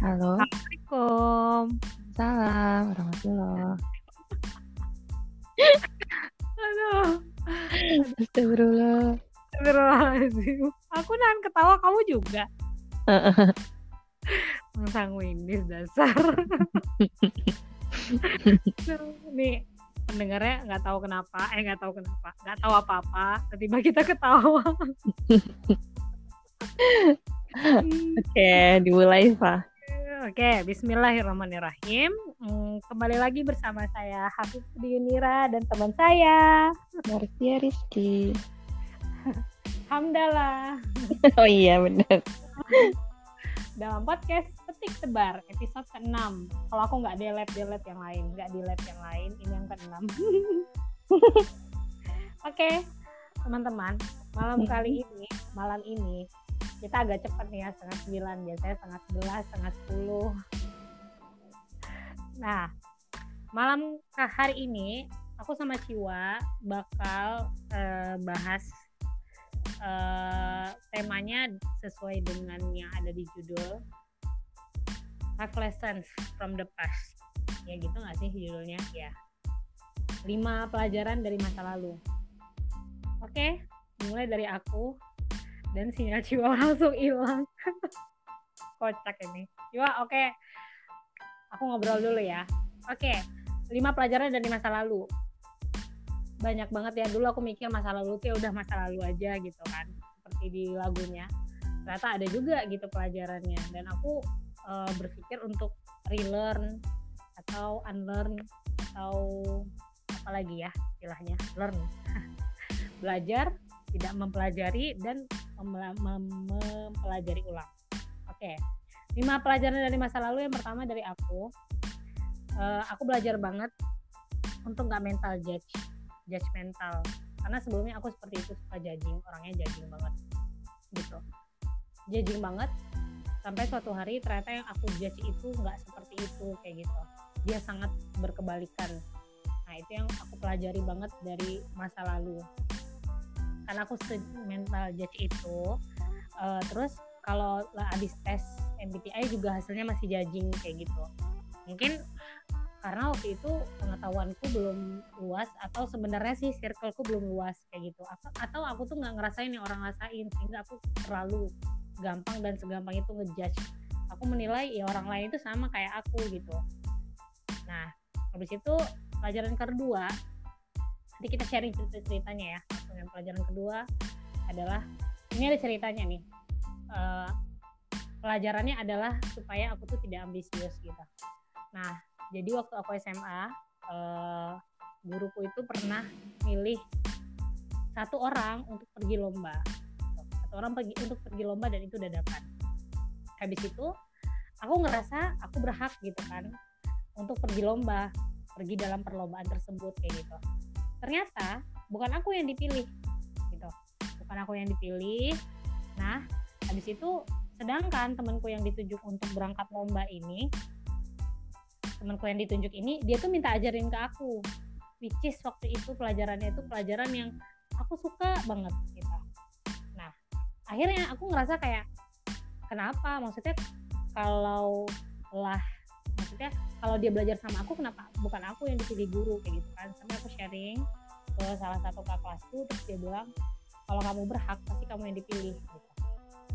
Halo. Assalamualaikum. Salam warahmatullah. Aduh. Astagfirullah. Astagfirullahaladzim. Aku nahan ketawa kamu juga. Mengsanguinis dasar. Nih pendengarnya nggak tahu kenapa, eh nggak tahu kenapa, nggak tahu apa-apa. Tiba-tiba kita ketawa. Oke, dimulai Pak. Oke, Bismillahirrahmanirrahim. Hmm, kembali lagi bersama saya Hafif Dinira dan teman saya Marcia Rizky. Hamdallah Oh iya benar. dalam podcast Petik Tebar episode ke-6. Kalau aku nggak delete-delete yang lain, nggak delete yang lain, ini yang ke-6. Oke, teman-teman, malam kali ini, malam ini kita agak cepat nih ya, setengah sembilan. Biasanya setengah sebelas, setengah sepuluh. Nah, malam hari ini aku sama Ciwa bakal eh, bahas eh, temanya sesuai dengan yang ada di judul Five Lessons from the Past. Ya gitu nggak sih judulnya? Ya. Lima pelajaran dari masa lalu. Oke, mulai dari aku dan sinyal Ciwa langsung hilang. Kocak ini. Ciwa, oke. Aku ngobrol dulu ya. Oke, lima pelajaran dari masa lalu banyak banget ya dulu aku mikir masa lalu tuh ya udah masa lalu aja gitu kan seperti di lagunya ternyata ada juga gitu pelajarannya dan aku uh, berpikir untuk relearn atau unlearn atau apa lagi ya istilahnya learn belajar tidak mempelajari dan mem mem mempelajari ulang. Oke lima pelajaran dari masa lalu. Yang pertama dari aku uh, aku belajar banget untuk nggak mental judge judgmental karena sebelumnya aku seperti itu suka judging orangnya judging banget gitu. Judging banget sampai suatu hari ternyata yang aku judge itu nggak seperti itu kayak gitu. Dia sangat berkebalikan. Nah itu yang aku pelajari banget dari masa lalu karena aku mental judge itu. Uh, terus kalau habis tes MBTI juga hasilnya masih judging kayak gitu. Mungkin karena waktu itu pengetahuanku belum luas atau sebenarnya sih circleku belum luas kayak gitu. Atau aku tuh nggak ngerasain yang orang rasain sehingga aku terlalu gampang dan segampang itu ngejudge. Aku menilai ya orang lain itu sama kayak aku gitu. Nah habis itu pelajaran kedua nanti kita sharing cerita ceritanya ya. Dengan pelajaran kedua adalah ini ada ceritanya nih. Uh, pelajarannya adalah supaya aku tuh tidak ambisius gitu. Nah jadi waktu aku SMA uh, guruku itu pernah milih satu orang untuk pergi lomba. Satu orang pergi untuk pergi lomba dan itu udah dapat habis itu aku ngerasa aku berhak gitu kan untuk pergi lomba pergi dalam perlombaan tersebut kayak gitu ternyata bukan aku yang dipilih gitu. Bukan aku yang dipilih. Nah habis itu sedangkan temanku yang ditunjuk untuk berangkat lomba ini temanku yang ditunjuk ini dia tuh minta ajarin ke aku. Which is waktu itu pelajarannya itu pelajaran yang aku suka banget gitu. Nah akhirnya aku ngerasa kayak kenapa? Maksudnya kalau lah maksudnya kalau dia belajar sama aku kenapa bukan aku yang dipilih guru kayak gitu kan. Sampai aku sharing ke salah satu kakak kelasku terus dia bilang kalau kamu berhak pasti kamu yang dipilih. Gitu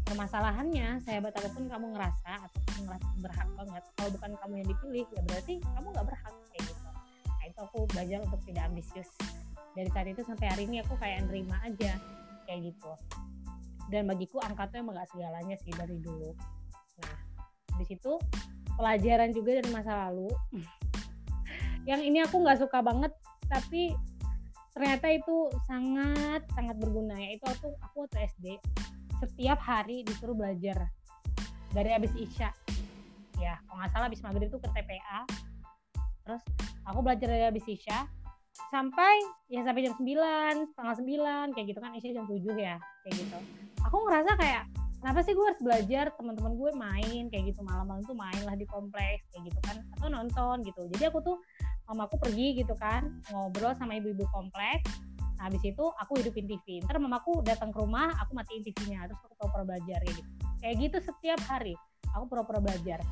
permasalahannya sahabat apa pun kamu ngerasa atau kamu ngerasa berhak banget kalau bukan kamu yang dipilih ya berarti kamu nggak berhak kayak gitu. Nah itu aku belajar untuk tidak ambisius. Dari saat itu sampai hari ini aku kayak nerima aja kayak gitu. Dan bagiku angka tuh emang gak segalanya sih dari dulu. Nah di situ pelajaran juga dari masa lalu. Yang ini aku nggak suka banget tapi ternyata itu sangat sangat berguna. Ya itu aku aku waktu SD setiap hari disuruh belajar dari abis isya. Ya kalau nggak salah abis maghrib itu ke TPA terus aku belajar dari abis isya sampai ya sampai jam 9, setengah 9 kayak gitu kan isya jam 7 ya kayak gitu. Aku ngerasa kayak kenapa sih gue harus belajar teman-teman gue main kayak gitu malam-malam tuh main lah di kompleks kayak gitu kan atau nonton gitu jadi aku tuh mamaku pergi gitu kan ngobrol sama ibu-ibu kompleks Nah, habis itu aku hidupin TV. Ntar mamaku datang ke rumah, aku matiin TV-nya, terus aku pura-pura belajar kayak gitu. Kayak gitu setiap hari, aku pura-pura belajar.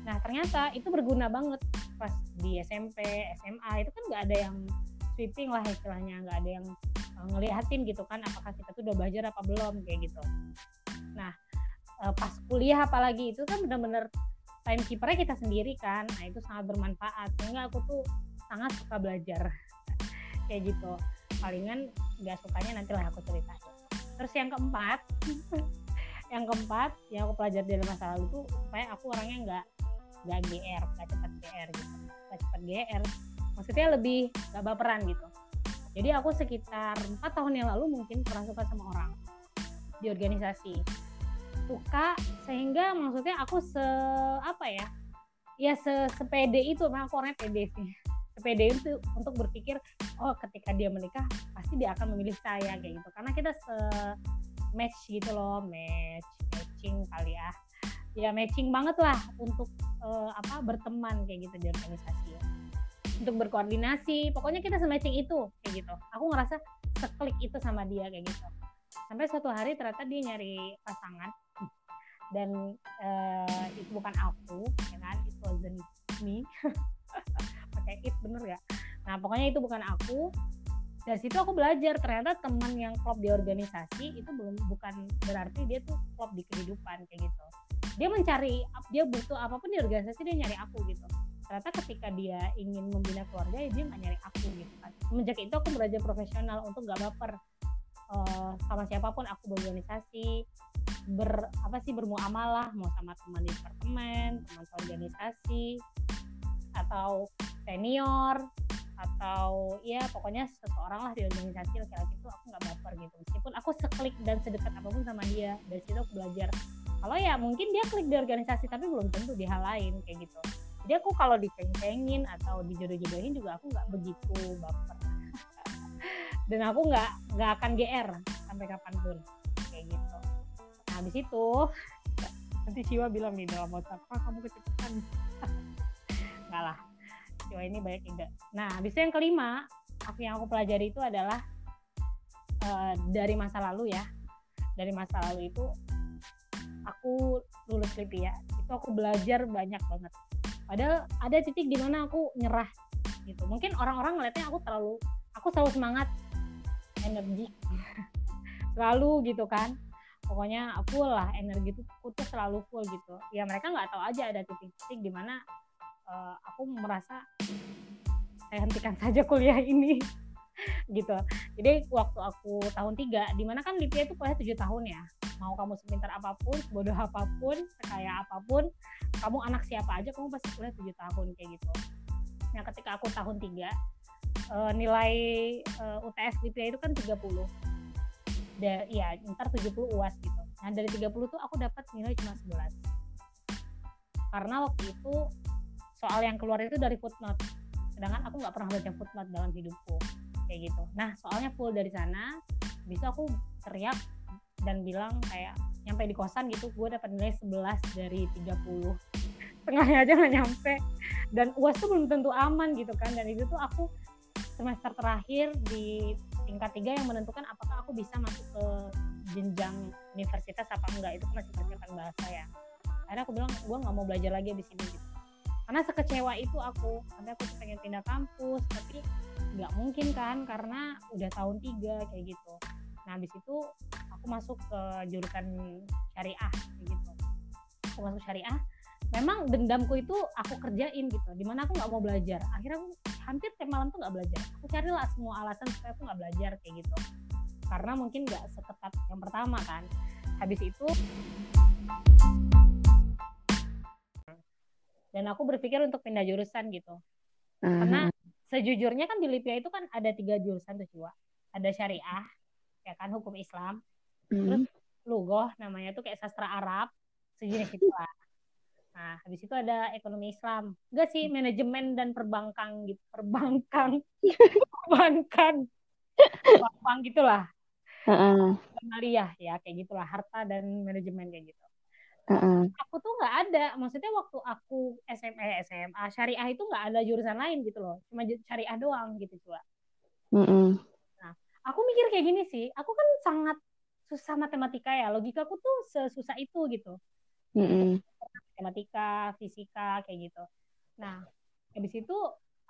nah ternyata itu berguna banget pas di SMP SMA itu kan nggak ada yang sweeping lah istilahnya nggak ada yang uh, ngeliatin gitu kan apakah kita tuh udah belajar apa belum kayak gitu nah uh, pas kuliah apalagi itu kan bener-bener timekeepernya kita sendiri kan. Nah itu sangat bermanfaat. Sehingga aku tuh sangat suka belajar. Kayak gitu. Palingan nggak sukanya nanti lah aku ceritain. Terus yang keempat yang keempat yang aku pelajari dari masa lalu tuh supaya aku orangnya nggak nggak GR nggak cepat GR gitu. Nggak cepat GR maksudnya lebih nggak baperan gitu. Jadi aku sekitar empat tahun yang lalu mungkin pernah suka sama orang di organisasi. Suka sehingga maksudnya aku se apa ya ya se sepede itu memang aku orangnya pede sih. Sepede itu untuk berpikir oh ketika dia menikah pasti dia akan memilih saya kayak gitu. Karena kita se match gitu loh match matching kali ya. Ya matching banget lah untuk uh, apa berteman kayak gitu di organisasi. Ya. untuk berkoordinasi pokoknya kita sematching itu kayak gitu. Aku ngerasa seklik itu sama dia kayak gitu sampai suatu hari ternyata dia nyari pasangan. Dan uh, itu bukan aku ya kan? It wasn't me. Pakai it bener ya nah pokoknya itu bukan aku. Dari situ aku belajar. Ternyata teman yang klop di organisasi itu belum bukan berarti dia tuh klop di kehidupan kayak gitu. Dia mencari dia butuh apa pun di organisasi dia nyari aku gitu. Ternyata ketika dia ingin membina keluarga ya dia nggak nyari aku gitu kan. Semenjak itu aku belajar profesional untuk gak baper uh, sama siapa pun aku berorganisasi ber apa sih bermuamalah mau sama teman di departemen teman organisasi atau senior atau ya pokoknya seseorang lah di organisasi laki-laki itu aku nggak baper gitu. Meskipun aku seklik dan sedekat apa pun sama dia dari situ aku belajar. Kalau ya mungkin dia klik di organisasi tapi belum tentu di hal lain kayak gitu. Jadi aku kalau diceng-cengin atau dijodoh-jodohin juga aku nggak begitu baper dan aku nggak nggak akan gr sampai kapan pun kayak gitu nah habis itu nanti Siwa bilang nih dalam WhatsApp ah kamu kecepatan nggak lah Siwa ini banyak ide. Nah, habis itu yang kelima, aku yang aku pelajari itu adalah uh, dari masa lalu ya. Dari masa lalu itu aku lulus LIPI ya. Itu aku belajar banyak banget. Padahal ada titik di mana aku nyerah gitu. Mungkin orang-orang ngeliatnya aku terlalu aku selalu semangat energi. Selalu gitu kan. Pokoknya full lah energi itu aku tuh selalu full gitu. Ya mereka nggak tahu aja ada titik-titik di mana uh, aku merasa saya hentikan saja kuliah ini gitu. Jadi waktu aku tahun tiga di mana kan Lipia itu kuliah tujuh tahun ya. Mau kamu sepintar apa pun bodoh apa pun sekaya apa pun kamu anak siapa aja kamu pasti kuliah tujuh tahun kayak gitu. Nah ketika aku tahun tiga uh, nilai uh, eh, UTS Lipia itu kan 30 da, ya ntar 70 UAS gitu. Nah dari 30 tuh aku dapat nilai cuma 11 karena waktu itu soal yang keluar itu dari footnote. Sedangkan aku nggak pernah baca footnote dalam hidupku kayak gitu. Nah soalnya full dari sana bisa aku teriak dan bilang kayak nyampe di kosan gitu gue dapat nilai 11 dari 30 setengahnya aja nggak nyampe. Dan uas tuh belum tentu aman gitu kan. Dan itu tuh aku semester terakhir di tingkat tiga yang menentukan apakah aku bisa masuk ke jenjang universitas apa enggak. Itu masih persiapan bahasa ya. Akhirnya aku bilang gue nggak mau belajar lagi di sini gitu. Karena sekecewa itu aku sampai aku pengen pindah kampus tapi nggak mungkin kan karena udah tahun tiga kayak gitu. Nah habis itu aku masuk ke jurusan syariah kayak gitu. Aku masuk syariah memang dendamku itu aku kerjain gitu di mana aku nggak mau belajar. Akhirnya aku hampir tiap malam tuh nggak belajar. Aku carilah semua alasan supaya aku nggak belajar kayak gitu. Karena mungkin nggak seketat yang pertama kan. Habis itu dan aku berpikir untuk pindah jurusan gitu. Karena sejujurnya kan di Lipia itu kan ada tiga jurusan tuh Ciwa ada syariah ya kan hukum Islam. Uh-huh. terus lugoh namanya tuh kayak sastra Arab sejenis itu lah nah habis itu ada ekonomi Islam. Enggak sih manajemen dan perbankan gitu. Perbankan. Perbankan. Perbankan gitulah. Uh-uh. ya kayak gitulah. Harta dan manajemen kayak gitu. Uh-uh. Aku tuh nggak ada, maksudnya waktu aku SMA, SMA syariah itu nggak ada jurusan lain gitu loh, cuma syariah doang gitu. Uh-uh. Nah, aku mikir kayak gini sih, aku kan sangat susah matematika ya, logika aku tuh sesusah itu gitu. Matematika fisika kayak gitu. Nah habis itu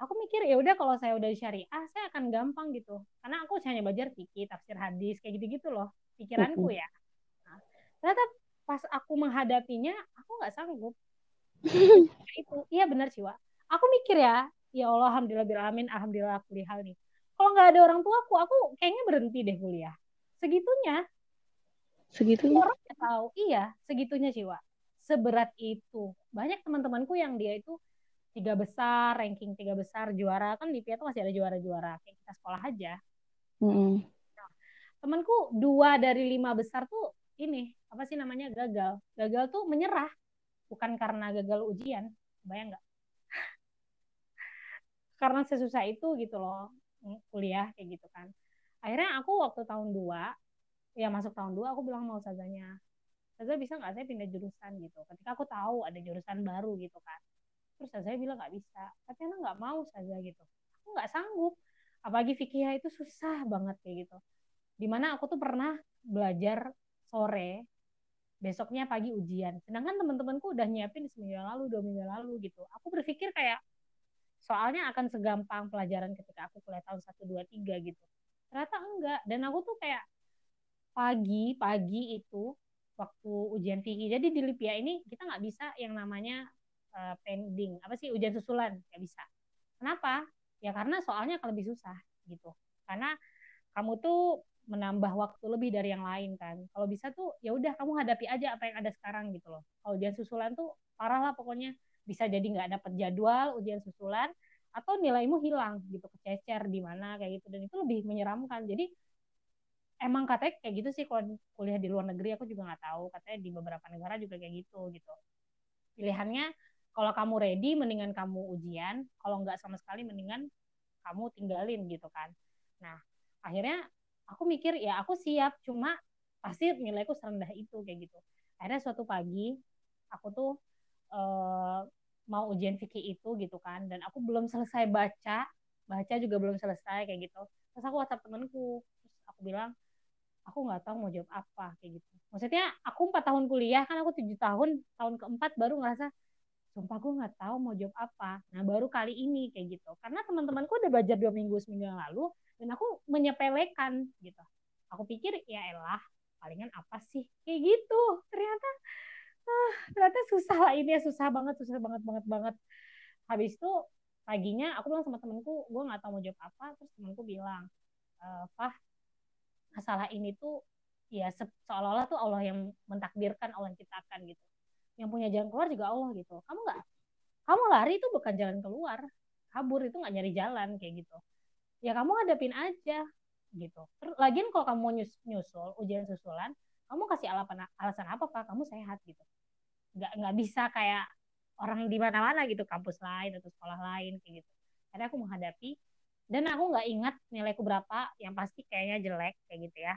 aku mikir ya udah kalau saya udah syariah saya akan gampang gitu. Karena aku hanya belajar fikih tafsir hadis kayak gitu gitu loh pikiranku ya. Nah, ternyata pas aku menghadapinya aku nggak sanggup. Itu iya benar sih Wak. aku mikir ya ya Allah alhamdulillah bil alamin alhamdulillah kuliah nih. Kalau nggak ada orang tuaku aku kayaknya berhenti deh kuliah. Segitunya. Segitunya. orang nggak tahu. Iya segitunya sih Wak. Seberat itu. Banyak teman-temanku yang dia itu tiga besar ranking tiga besar juara. Kan di PIA tuh masih ada juara-juara kayak kita sekolah aja. Mm-mm. temanku dua dari lima besar tuh ini apa sih namanya gagal. Gagal tuh menyerah bukan karena gagal ujian. Bayang nggak? Karena sesusah itu gitu loh kuliah kayak gitu kan. Akhirnya aku waktu tahun dua ya masuk tahun dua aku bilang mau sazanya Saza bisa nggak saya pindah jurusan gitu? Ketika aku tahu ada jurusan baru gitu kan. Terus saya bilang nggak bisa. Tapi anak nggak mau saja gitu. Aku nggak sanggup. Apalagi fikih itu susah banget kayak gitu. Di mana aku tuh pernah belajar sore besoknya pagi ujian. Sedangkan teman-temanku udah nyiapin seminggu yang lalu dua minggu yang lalu gitu. Aku berpikir kayak soalnya akan segampang pelajaran ketika aku kuliah tahun satu dua tiga gitu. Ternyata enggak. Dan aku tuh kayak pagi pagi itu waktu ujian fikih jadi di Lipia ini kita nggak bisa yang namanya uh, pending. Apa sih? Ujian susulan. Nggak bisa. Kenapa? Ya karena soalnya akan lebih susah gitu. Karena kamu tuh menambah waktu lebih dari yang lain kan. Kalau bisa tuh ya udah kamu hadapi aja apa yang ada sekarang gitu loh. Kalau ujian susulan tuh parah lah pokoknya. Bisa jadi nggak dapat jadwal ujian susulan atau nilaimu hilang gitu. Kececer di mana kayak gitu. Dan itu lebih menyeramkan. Jadi emang katanya kayak gitu sih kalau kuliah di luar negeri aku juga nggak tahu. Katanya di beberapa negara juga kayak gitu gitu. Pilihannya kalau kamu ready mendingan kamu ujian. Kalau nggak sama sekali mendingan kamu tinggalin gitu kan. Nah akhirnya aku mikir ya aku siap. Cuma pasti nilaiku serendah itu kayak gitu. Akhirnya suatu pagi aku tuh uh, mau ujian fikih itu gitu kan. Dan aku belum selesai baca. Baca juga belum selesai kayak gitu. Terus aku WhatsApp temenku terus aku bilang aku nggak tahu mau jawab apa kayak gitu. Maksudnya aku empat tahun kuliah kan aku tujuh tahun tahun keempat baru ngerasa sumpah gue nggak tahu mau jawab apa. Nah baru kali ini kayak gitu. Karena teman-temanku udah belajar dua minggu seminggu yang lalu dan aku menyepelekan gitu. Aku pikir ya elah palingan apa sih? Kayak gitu. Ternyata ah, ternyata susah lah ini ya susah banget susah banget banget banget. Habis itu paginya aku bilang sama temanku gue nggak tahu mau jawab apa. Terus temanku bilang e, Fah masalah ini tuh ya seolah-olah tuh Allah yang mentakdirkan Allah yang ciptakan gitu. Yang punya jalan keluar juga Allah gitu. Kamu nggak kamu lari itu bukan jalan keluar. Kabur itu nggak nyari jalan kayak gitu. Ya kamu hadapin aja gitu. Terus lagian kalau kamu nyus nyusul ujian susulan kamu kasih alasan alasan apa pak? Kamu sehat gitu. Nggak nggak bisa kayak orang di mana-mana gitu kampus lain atau sekolah lain kayak gitu. Karena aku menghadapi dan aku nggak ingat nilaiku berapa yang pasti kayaknya jelek kayak gitu ya.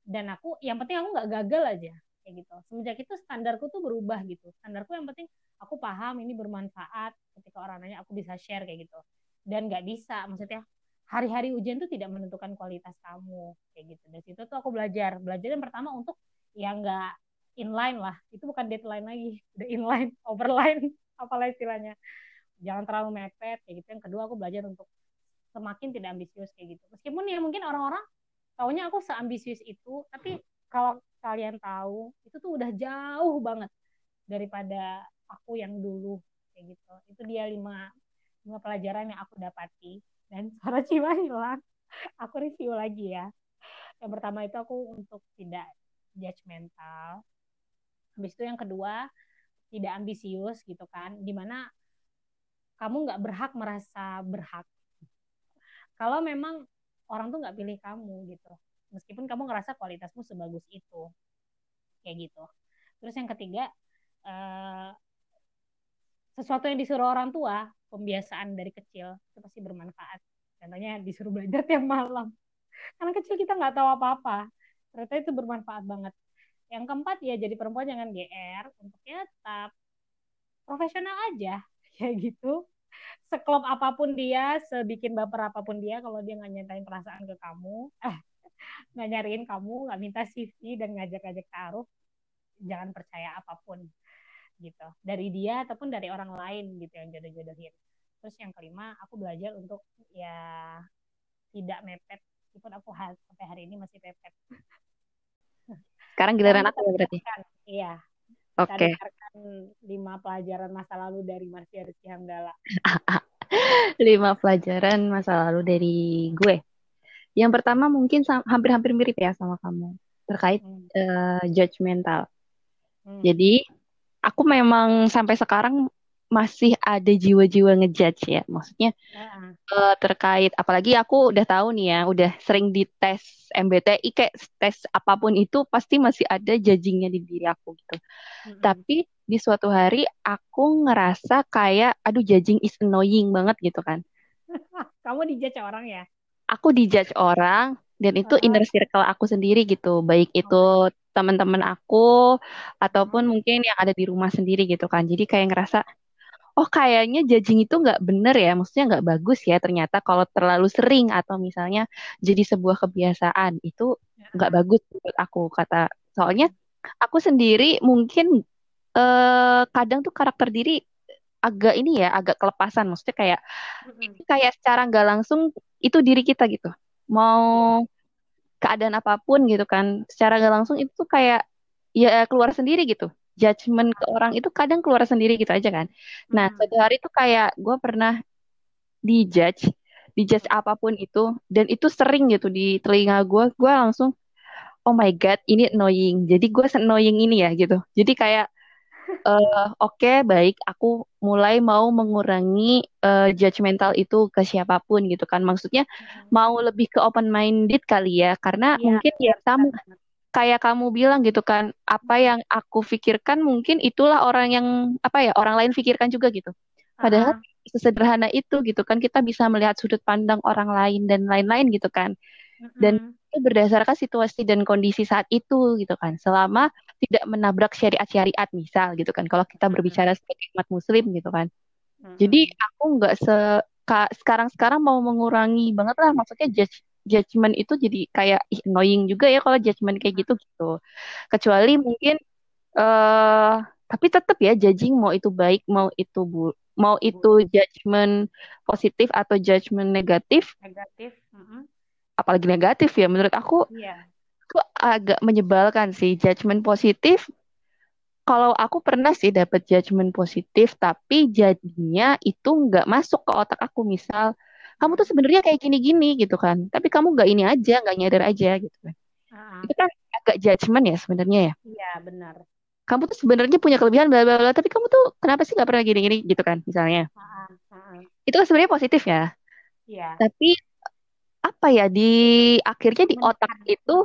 Dan aku yang penting aku nggak gagal aja kayak gitu. Semenjak itu standarku tuh berubah gitu. Standarku yang penting aku paham ini bermanfaat ketika orang nanya aku bisa share kayak gitu. Dan nggak bisa maksudnya hari-hari ujian tuh tidak menentukan kualitas kamu kayak gitu. Dari situ tuh aku belajar. Belajar yang pertama untuk ya nggak inline lah. Itu bukan deadline lagi udah inline overline apalah istilahnya. Jangan terlalu mepet kayak gitu. Yang kedua aku belajar untuk semakin tidak ambisius kayak gitu. Meskipun ya mungkin orang-orang taunya aku seambisius itu tapi kalau kalian tahu itu tuh udah jauh banget daripada aku yang dulu kayak gitu. Itu dia lima lima pelajaran yang aku dapati. Dan suara Ciwa hilang. Aku review lagi ya. Yang pertama itu aku untuk tidak judgmental habis itu yang kedua tidak ambisius gitu kan. Di mana kamu nggak berhak merasa berhak kalau memang orang tuh nggak pilih kamu gitu. Meskipun kamu ngerasa kualitasmu sebagus itu. Kayak gitu. Terus yang ketiga uh, sesuatu yang disuruh orang tua pembiasaan dari kecil itu pasti bermanfaat. Contohnya disuruh belajar tiap malam. Karena kecil kita nggak tahu apa-apa. Ternyata itu bermanfaat banget. Yang keempat ya jadi perempuan jangan GR untuk ya tetap profesional aja. Kayak gitu seklop apa pun dia, sebikin baper apa pun dia, kalau dia nggak nyatain perasaan ke kamu, eh, nggak nyariin kamu, nggak minta CV dan ngajak-ngajak taruh, jangan percaya apa pun. gitu. Dari dia ataupun dari orang lain gitu yang jodoh-jodohin. Terus yang kelima aku belajar untuk ya tidak mepet meskipun aku sampai hari ini masih pepet sekarang giliran aku berarti? iya oke okay. lima pelajaran masa lalu dari Marcia Rizky Hamdala lima pelajaran masa lalu dari gue yang pertama mungkin hampir-hampir mirip ya sama kamu terkait hmm. uh, judgmental hmm. jadi aku memang sampai sekarang masih ada jiwa-jiwa ngejudge ya. Maksudnya uh. Uh, terkait apalagi aku udah tahu nih ya udah sering dites MBTI kayak tes apa pun itu pasti masih ada judgingnya di diri aku gitu. Uh-huh. tapi di suatu hari aku ngerasa kayak aduh judging is annoying banget gitu kan. Kamu dijudge orang ya? Aku dijudge orang dan itu uh-huh. inner circle aku sendiri gitu. Baik itu teman-teman aku ataupun mungkin yang ada di rumah sendiri gitu kan. Jadi kayak ngerasa oh kayaknya judging itu nggak bener ya, maksudnya nggak bagus ya ternyata kalau terlalu sering atau misalnya jadi sebuah kebiasaan itu nggak bagus menurut aku kata. Soalnya aku sendiri mungkin eh, kadang tuh karakter diri agak ini ya, agak kelepasan, maksudnya kayak kayak secara nggak langsung itu diri kita gitu. Mau keadaan apa pun gitu kan, secara nggak langsung itu kayak ya keluar sendiri gitu judgement ke orang itu kadang keluar sendiri gitu aja kan. Nah, hmm. suatu hari itu kayak gue pernah dijudge, dijudge apa pun itu, dan itu sering gitu di telinga gue, gue langsung, oh my god, ini annoying. Jadi gue annoying ini ya gitu. Jadi kayak, uh, oke okay, baik, aku mulai mau mengurangi uh, judgmental itu ke siapa pun gitu kan. Maksudnya hmm. mau lebih ke open minded kali ya, karena ya, mungkin ya sama kayak kamu bilang gitu kan, apa yang aku pikirkan mungkin itulah orang yang apa ya orang lain pikirkan juga gitu. Padahal uh-huh. sesederhana itu gitu kan kita bisa melihat sudut pandang orang lain dan lain-lain gitu kan. Uh-huh. Dan itu berdasarkan situasi dan kondisi saat itu gitu kan. Selama tidak menabrak syariat-syariat misal gitu kan. Kalau kita berbicara sebagai umat muslim gitu kan. Uh-huh. Jadi aku nggak se sekarang-sekarang mau mengurangi banget lah maksudnya judge judgement itu jadi kayak annoying juga ya kalau judgement kayak gitu gitu. Kecuali mungkin uh, tapi tetap ya judging mau itu baik mau itu bu mau itu judgement positif atau judgement negatif. Negatif. Uh -huh. Apalagi negatif ya menurut aku. Iya. Itu agak menyebalkan sih judgement positif. Kalau aku pernah sih dapat judgement positif, tapi jadinya itu nggak masuk ke otak aku. Misal, kamu tuh sebenarnya kayak gini-gini gitu kan. Tapi kamu nggak ini aja nggak nyadar aja gitu kan. Uh-huh. itu kan agak judgement ya sebenarnya ya. Iya benar. Kamu tuh sebenarnya punya kelebihan bla bla bla tapi kamu tuh kenapa sih nggak pernah gini-gini gitu kan misalnya. Uh-huh. Uh-huh. itu kan sebenarnya positif ya. Iya. Tapi apa ya di akhirnya di otak itu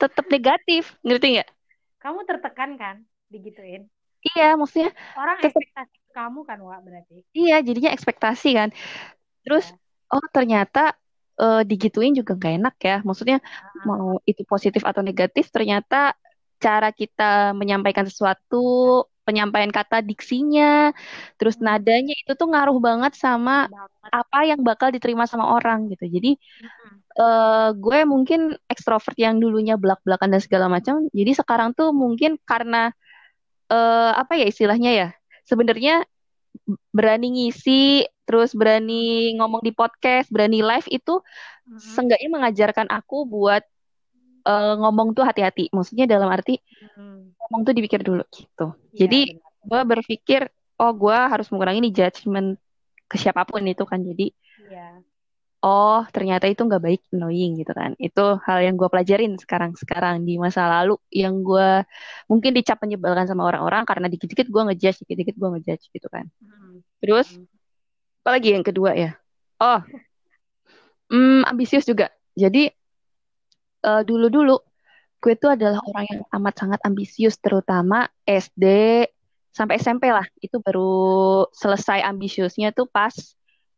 tetap negatif ngerti nggak? Kamu tertekan kan digituin? Iya maksudnya orang tetep, ekspektasi kamu kan Wak berarti. Iya jadinya ekspektasi kan Terus oh ternyata uh, digituin juga gak enak ya. Maksudnya mau itu positif atau negatif ternyata cara kita menyampaikan sesuatu, penyampaian kata diksinya, terus hmm. nadanya itu tuh ngaruh banget sama apa yang bakal diterima sama orang gitu. Jadi uh, gue mungkin ekstrovert yang dulunya belak-belakan dan segala macam. Jadi sekarang tuh mungkin karena uh, apa ya istilahnya ya. Sebenarnya berani ngisi terus berani ngomong di podcast, berani live itu hmm. seenggaknya mengajarkan aku buat uh, ngomong tuh hati-hati. Maksudnya dalam arti hmm. ngomong tuh dipikir dulu gitu. Ya, Jadi gue berpikir, oh gue harus mengurangi nih judgement ke siapa pun itu kan. Jadi ya. Oh ternyata itu nggak baik, annoying gitu kan. Itu hal yang gue pelajarin sekarang-sekarang di masa lalu yang gue mungkin dicap menyebalkan sama orang-orang karena dikit-dikit gue ngejudge, dikit-dikit gue ngejudge gitu kan. Hmm. Terus hmm apa lagi yang kedua ya? Oh, hmm, ambisius juga. Jadi uh, dulu-dulu gue itu adalah orang yang amat sangat ambisius, terutama SD sampai SMP lah. Itu baru selesai ambisiusnya tuh pas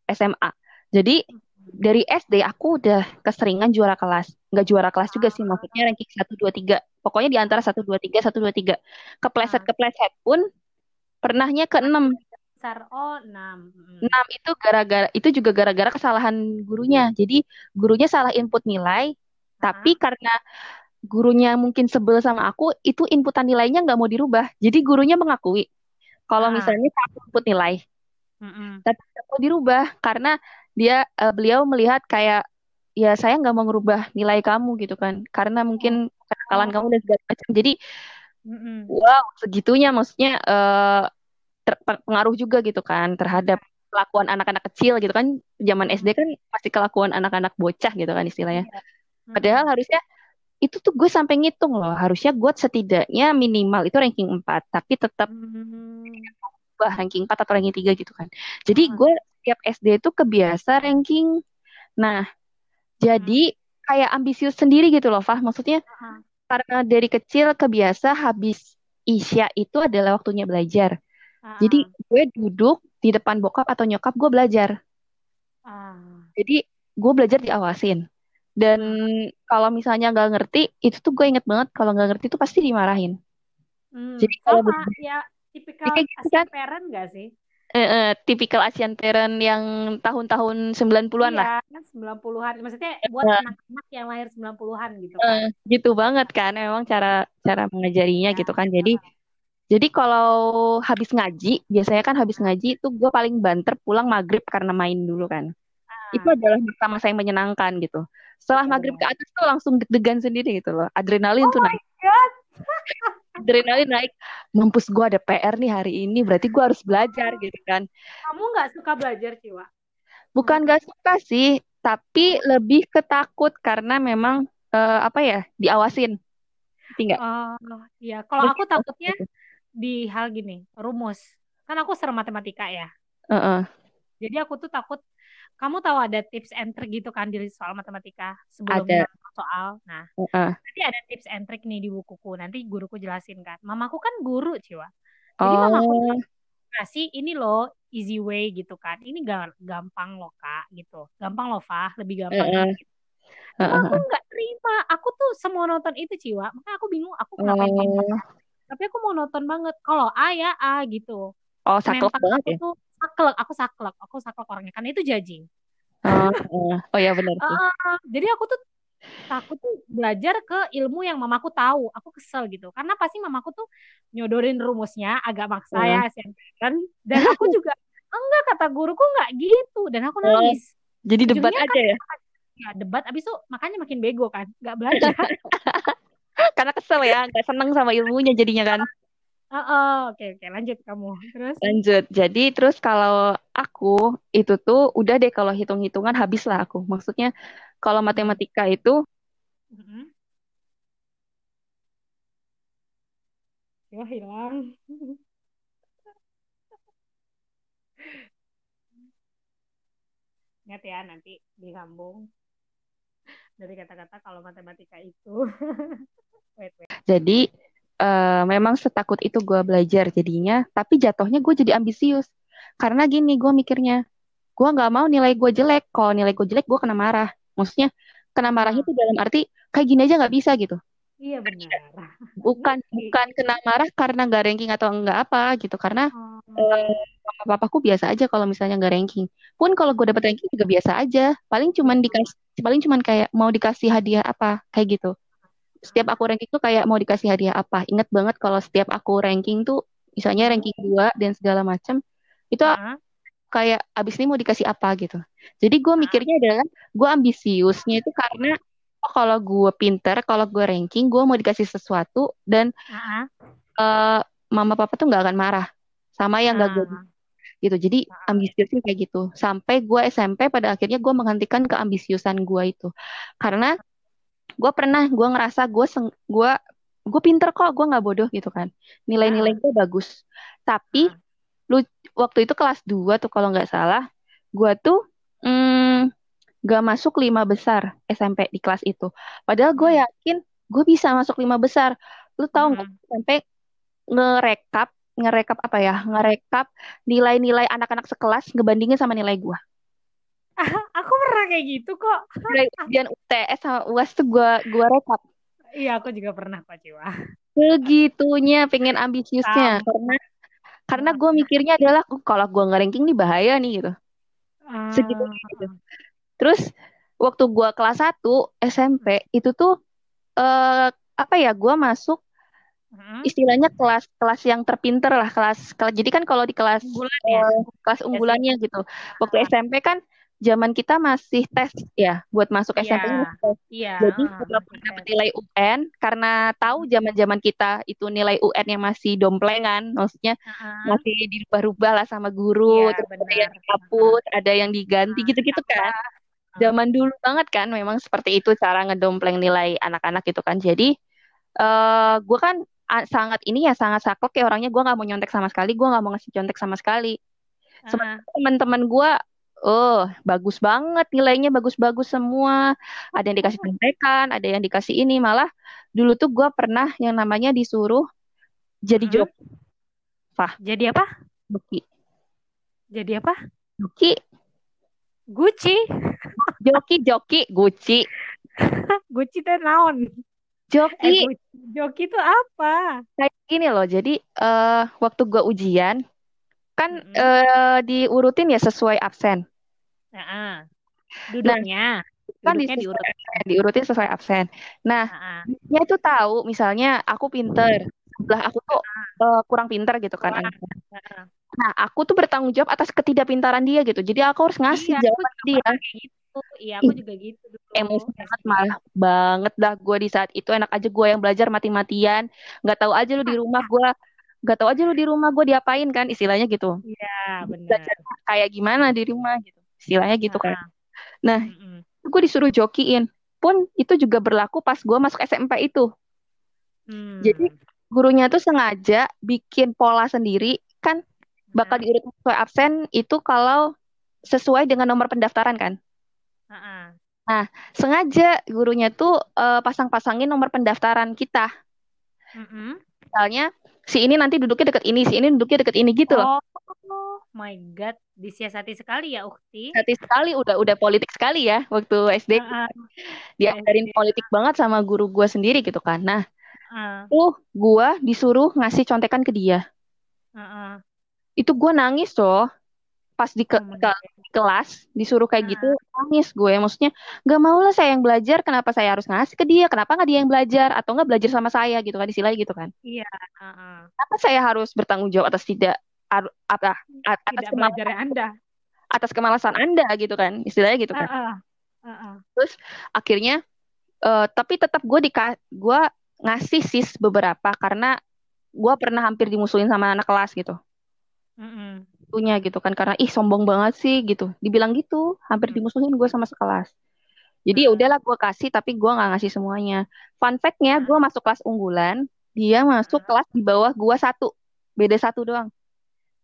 SMA. Jadi dari SD aku udah keseringan juara kelas. Nggak juara kelas juga sih, maksudnya ranking 1, 2, 3. Pokoknya di antara 1, 2, 3, 1, 2, 3. Kepleset-kepleset pun pernahnya ke 6 besar oh 6. Hmm. 6 itu gara-gara itu juga gara-gara kesalahan gurunya. Jadi gurunya salah input nilai, uh tapi karena gurunya mungkin sebel sama aku, itu inputan nilainya nggak mau dirubah. Jadi gurunya mengakui kalau Ah, misalnya aku input nilai, mm-mm. tapi nggak mau dirubah karena dia eh, beliau melihat kayak ya saya nggak mau ngerubah nilai kamu gitu kan, karena mungkin kenakalan kamu Oh, dan segala macam. Jadi mm-mm. wow segitunya maksudnya eh, terpengaruh juga gitu kan terhadap kelakuan anak-anak kecil gitu kan. Zaman SD kan pasti kelakuan anak-anak bocah gitu kan istilahnya. Iya. Padahal harusnya itu tuh gue sampai ngitung loh. Harusnya gue setidaknya minimal itu ranking 4, tapi tetap Mm. bah ranking 4 atau ranking 3 gitu kan. Jadi Ah, gue tiap SD itu kebiasa ranking. Nah, jadi mm. kayak ambisius sendiri gitu loh, Fah. Maksudnya karena dari kecil kebiasa habis Isya itu adalah waktunya belajar. Jadi gue duduk di depan bokap atau nyokap gue belajar. ah. Jadi gue belajar diawasin. Dan kalau misalnya nggak ngerti, itu tuh gue inget banget kalau nggak ngerti itu pasti dimarahin. Hmm, Jadi kalau sama ber- ya tipikal kayak gitu kan, parent gak sih? Eh, eh, tipikal Asian parent yang tahun-tahun 90-an lah. Iya, kan 90-an. Maksudnya buat Eh, anak-anak yang lahir 90-an gitu eh, kan. gitu banget kan, emang cara cara mengajarinya Ya. gitu kan. Jadi jadi kalau habis ngaji, biasanya kan habis ngaji itu gue paling banter pulang maghrib karena main dulu kan. Itu Ah, adalah masa-masa yang menyenangkan gitu. Setelah iya maghrib ke benar. atas tuh langsung deg-degan sendiri gitu loh. Adrenalin Oh tuh my naik. God. Adrenalin naik. Mampus gue ada PR nih hari ini, berarti gue harus belajar gitu kan. Kamu nggak suka belajar, Ciwa? Bukan Menurut gak suka sih, tapi lebih ketakut karena memang eh, apa ya diawasin, ngerti nggak? Oh, iya. Kalau aku takut takutnya gitu. di hal gini, rumus. Kan aku serem matematika ya. Heeh, Jadi aku tuh takut, kamu tahu ada tips and trick gitu kan di soal matematika sebelum ada. soal. Nah, Heeh. nanti ada tips and trick nih di bukuku. Nanti guruku jelasin kan. Mamaku kan guru, Ciwa. Jadi mamaku tuh Oh, ngasih ini loh easy way gitu kan. Ini ga- gampang loh Kak gitu. Gampang loh Fah, lebih gampang heeh, ini. Cuma aku nggak terima. Aku tuh semua nonton itu Ciwa. Makanya aku bingung aku kenapa Oh, Tapi aku mau nonton banget. Kalau A ya A gitu. oh saklek banget aku ya. tuh saklek. Aku saklek. Aku saklek orangnya. Karena itu judging. Oh, heeh. oh ya benar sih. Ah, jadi aku tuh takut tuh belajar ke ilmu yang mamaku tahu. Aku kesel gitu. Karena pasti mamaku tuh nyodorin rumusnya agak maksa ya Asian Parent. Dan aku juga enggak kata guruku enggak gitu. Dan aku Oh, nangis. jadi debat Ujungnya aja kan ya. ya debat abis itu makanya makin bego kan. Enggak belajar. Karena kesel ya, nggak seneng sama ilmunya jadinya kan. Oh, oh, oke oke lanjut kamu. Terus Lanjut. Jadi terus kalau aku itu tuh udah deh kalau hitung-hitungan habis lah aku. Maksudnya kalau hmm. matematika itu Mm-mm. Wah hilang. Ingat ya nanti disambung dari kata-kata kalau matematika itu. wait wait. jadi eh, memang setakut itu gue belajar jadinya. Tapi jatuhnya gue jadi ambisius. Karena gini gue mikirnya, gue nggak mau nilai gue jelek. Kalau nilai gue jelek gue kena marah. Maksudnya kena marahnya Ah, itu dalam arti kayak gini aja nggak bisa gitu. iya benar. Bukan Ngerti. bukan kena marah karena nggak ranking atau enggak apa gitu. Karena Oh, eh, papaku biasa aja kalau misalnya nggak ranking. Pun kalau gue dapet ranking juga biasa aja. Paling cuman dikasih, paling cuman kayak mau dikasih hadiah apa kayak gitu. Setiap aku ranking tuh kayak mau dikasih hadiah apa. Ingat banget kalau setiap aku ranking tuh, misalnya ranking 2 dan segala macam, itu Ah, kayak abis ini mau dikasih apa gitu. Jadi gue mikirnya adalah gue ambisiusnya itu karena oh, kalau gue pinter, kalau gue ranking, gue mau dikasih sesuatu dan ah, eh, mama papa tuh nggak akan marah sama yang gak gue ah, gitu. Jadi ambisiusnya kayak gitu. Sampai gue SMP pada akhirnya gue menghentikan keambisiusan gue itu. Karena gue pernah gue ngerasa gue gue gue pinter kok, gue nggak bodoh gitu kan. Nilai-nilai Ah, gue bagus. Tapi ah. lu waktu itu kelas 2 tuh kalau nggak salah, gue tuh mm, gak masuk lima besar SMP di kelas itu. Padahal gue Hmm. yakin gue bisa masuk lima besar. Lu tahu nggak Hmm. sampai ngerekap ngerekap apa ya ngerekap nilai-nilai anak-anak sekelas ngebandingin sama nilai gue Aku pernah kayak gitu kok. ujian UTS sama UAS tuh gue gua rekap Iya, aku juga pernah kok, Ciwa. segitunya pengen ambisiusnya Sama. karena karena gue mikirnya adalah "Oh, kalau gue nggak ranking nih bahaya nih gitu segitunya Ah, gitu terus waktu gue kelas 1 SMP itu tuh eh apa ya gue masuk Mm-mm. istilahnya kelas kelas yang terpinter lah kelas, kelas jadi kan kalau di kelas Unggulan ya. eh, kelas unggulannya gitu waktu Ah, SMP kan zaman kita masih tes ya buat masuk SMP Iya, masih tes. iya, jadi ah, walaupun masih dapat nilai UN karena tahu zaman-zaman kita itu nilai UN yang masih domplengan maksudnya Ah, masih dirubah-rubah lah sama guru Iya, terus ada yang dihapus ada yang diganti Ah, gitu-gitu kan? Ah, zaman dulu banget kan memang seperti itu cara ngedompleng nilai anak-anak gitu kan. Jadi eh gue kan sangat ini ya sangat saklek ya orangnya. Gue nggak mau nyontek sama sekali gue nggak mau ngasih contek sama sekali. Sementara teman-teman gue oh bagus banget nilainya bagus-bagus semua ada yang dikasih contekan ada yang dikasih ini malah dulu tuh gue pernah yang namanya disuruh jadi Mm-mm. joki Jadi apa? joki Jadi apa? joki Gucci. joki joki guci Gucci teh naon? Eh, joki Gucci. Joki itu apa? kayak gini loh jadi eh waktu gue ujian kan Mm-mm. eh diurutin ya sesuai absen Ah, ah. Duduknya. kan Duduknya diurut. diurutin sesuai absen. Nah, Ah, ah. dia tuh tahu misalnya aku pinter, sebelah aku tuh eh, kurang pinter gitu kan Kurang. anaknya. Ah, ah. Nah, aku tuh bertanggung jawab atas ketidakpintaran dia gitu. Jadi aku harus ngasih Iya, aku jawaban ke dia. gitu. Iya, aku juga gitu dulu. Emosi banget malah banget dah gue di saat itu enak aja gue yang belajar mati-matian, nggak tahu aja lu di rumah gue, nggak tahu aja lu di rumah gue diapain kan istilahnya gitu. Iya, benar. Kayak gimana di rumah gitu, istilahnya gitu kan. Ah, ah. Nah, Mm-mm. gue disuruh jokiin pun itu juga berlaku pas gue masuk SMP itu. Hmm. Jadi gurunya tuh sengaja bikin pola sendiri kan bakal diurut sesuai absen itu kalau sesuai dengan nomor pendaftaran kan. ah, Nah, sengaja gurunya tuh eh, pasang-pasangin nomor pendaftaran kita. Mm-mm. Misalnya si ini nanti duduknya deket ini, si ini duduknya deket ini gitu loh. Oh my God, disiasati sekali ya Ukti. Hati sekali udah udah politik sekali ya waktu SD Ah, ah, diajarin SD. politik banget sama guru gua sendiri gitu kan. Nah, ah, tuh gua disuruh ngasih contekan ke dia. ah, ah. Itu gua nangis loh pas di, ke- my ke- di kelas disuruh kayak gitu nangis gue maksudnya nggak mau lah saya yang belajar kenapa saya harus ngasih ke dia kenapa nggak dia yang belajar atau nggak belajar sama saya gitu kan istilahnya gitu kan Iya, ah. kenapa saya harus bertanggung jawab atas tidak ar- apa atas Tidak kemal belajarnya Anda. atas kemalasan anda gitu kan istilahnya gitu kan ah. terus akhirnya eh, tapi tetap gue di gue ngasih sis beberapa karena gue pernah hampir dimusuhin sama anak kelas gitu. Punya gitu kan. Karena ih sombong banget sih gitu. Dibilang gitu hampir Hmm. dimusuhin gue sama sekelas. Jadi ya Ah, udahlah gue kasih tapi gue nggak ngasih semuanya. Fun fact-nya gue masuk kelas unggulan dia masuk kelas di bawah gue satu. Beda satu doang.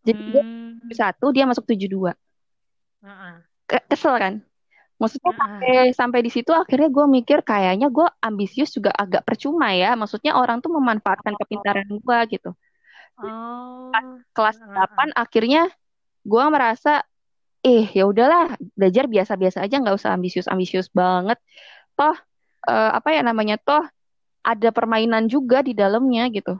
Jadi gue hmm, satu dia masuk tujuh dua. Kesel kan? Maksudnya sampai sampai di situ akhirnya gue mikir kayaknya gue ambisius juga agak percuma ya. Maksudnya orang tuh memanfaatkan kepintaran gue gitu Oh, kelas ah, ah. 8 akhirnya gue merasa eh ya udahlah belajar biasa-biasa aja nggak usah ambisius-ambisius banget toh eh, apa ya namanya toh ada permainan juga di dalamnya gitu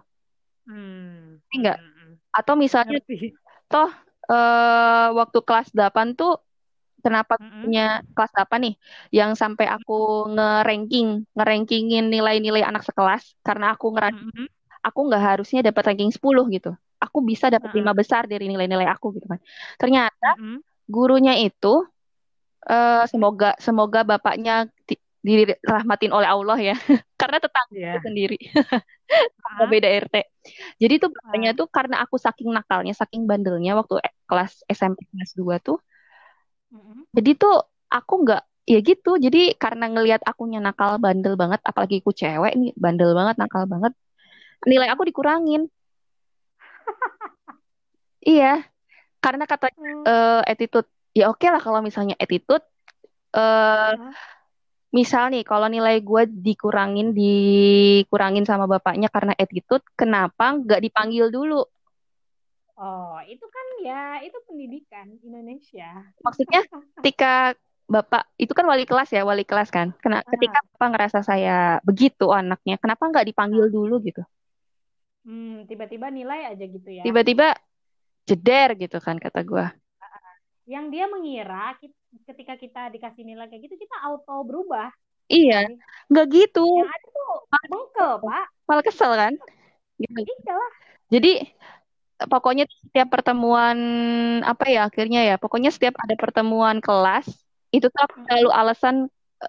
Hmm, Ngerti nggak hmm, hmm. atau misalnya Ngerti. toh eh, waktu kelas 8 tuh kenapa Mm-mm. punya kelas 8 nih yang sampai aku nge-ranking nge-rankingin nilai-nilai anak sekelas karena aku ngerasa Mm-mm. Aku nggak harusnya dapat ranking 10 gitu. Aku bisa dapat ah. lima besar dari nilai-nilai aku gitu kan. Ternyata Mm-mm. gurunya itu eh, semoga semoga bapaknya di- dirahmatin oleh Allah ya. Karena tetangga Iya. sendiri. Ah, beda RT jadi tuh bapaknya tuh karena aku saking nakalnya saking bandelnya waktu e- kelas SMP kelas 2 tuh Mm-mm. jadi tuh aku nggak ya gitu. Jadi karena ngelihat akunya nakal bandel banget apalagi aku cewek nih bandel banget nakal banget nilai aku dikurangin. Iya. Karena katanya Hmm. eh, attitude ya oke lah kalau misalnya attitude eh Ah. misal nih kalau nilai gue dikurangin dikurangin sama bapaknya karena attitude kenapa nggak dipanggil dulu? Oh, itu kan ya, itu pendidikan Indonesia. maksudnya ketika bapak itu kan wali kelas ya wali kelas kan? Kena, ketika Ah, bapak ngerasa saya begitu anaknya kenapa nggak dipanggil dulu gitu hmm, tiba-tiba nilai aja gitu ya. tiba-tiba jeder gitu kan kata gue Yang dia mengira ketika kita dikasih nilai kayak gitu, kita auto berubah. iya nggak gitu Yang ada tuh bengkel, Pak. malah kesel kan gitu. Jadi pokoknya setiap pertemuan apa ya akhirnya ya pokoknya setiap ada pertemuan kelas itu tuh aku selalu alasan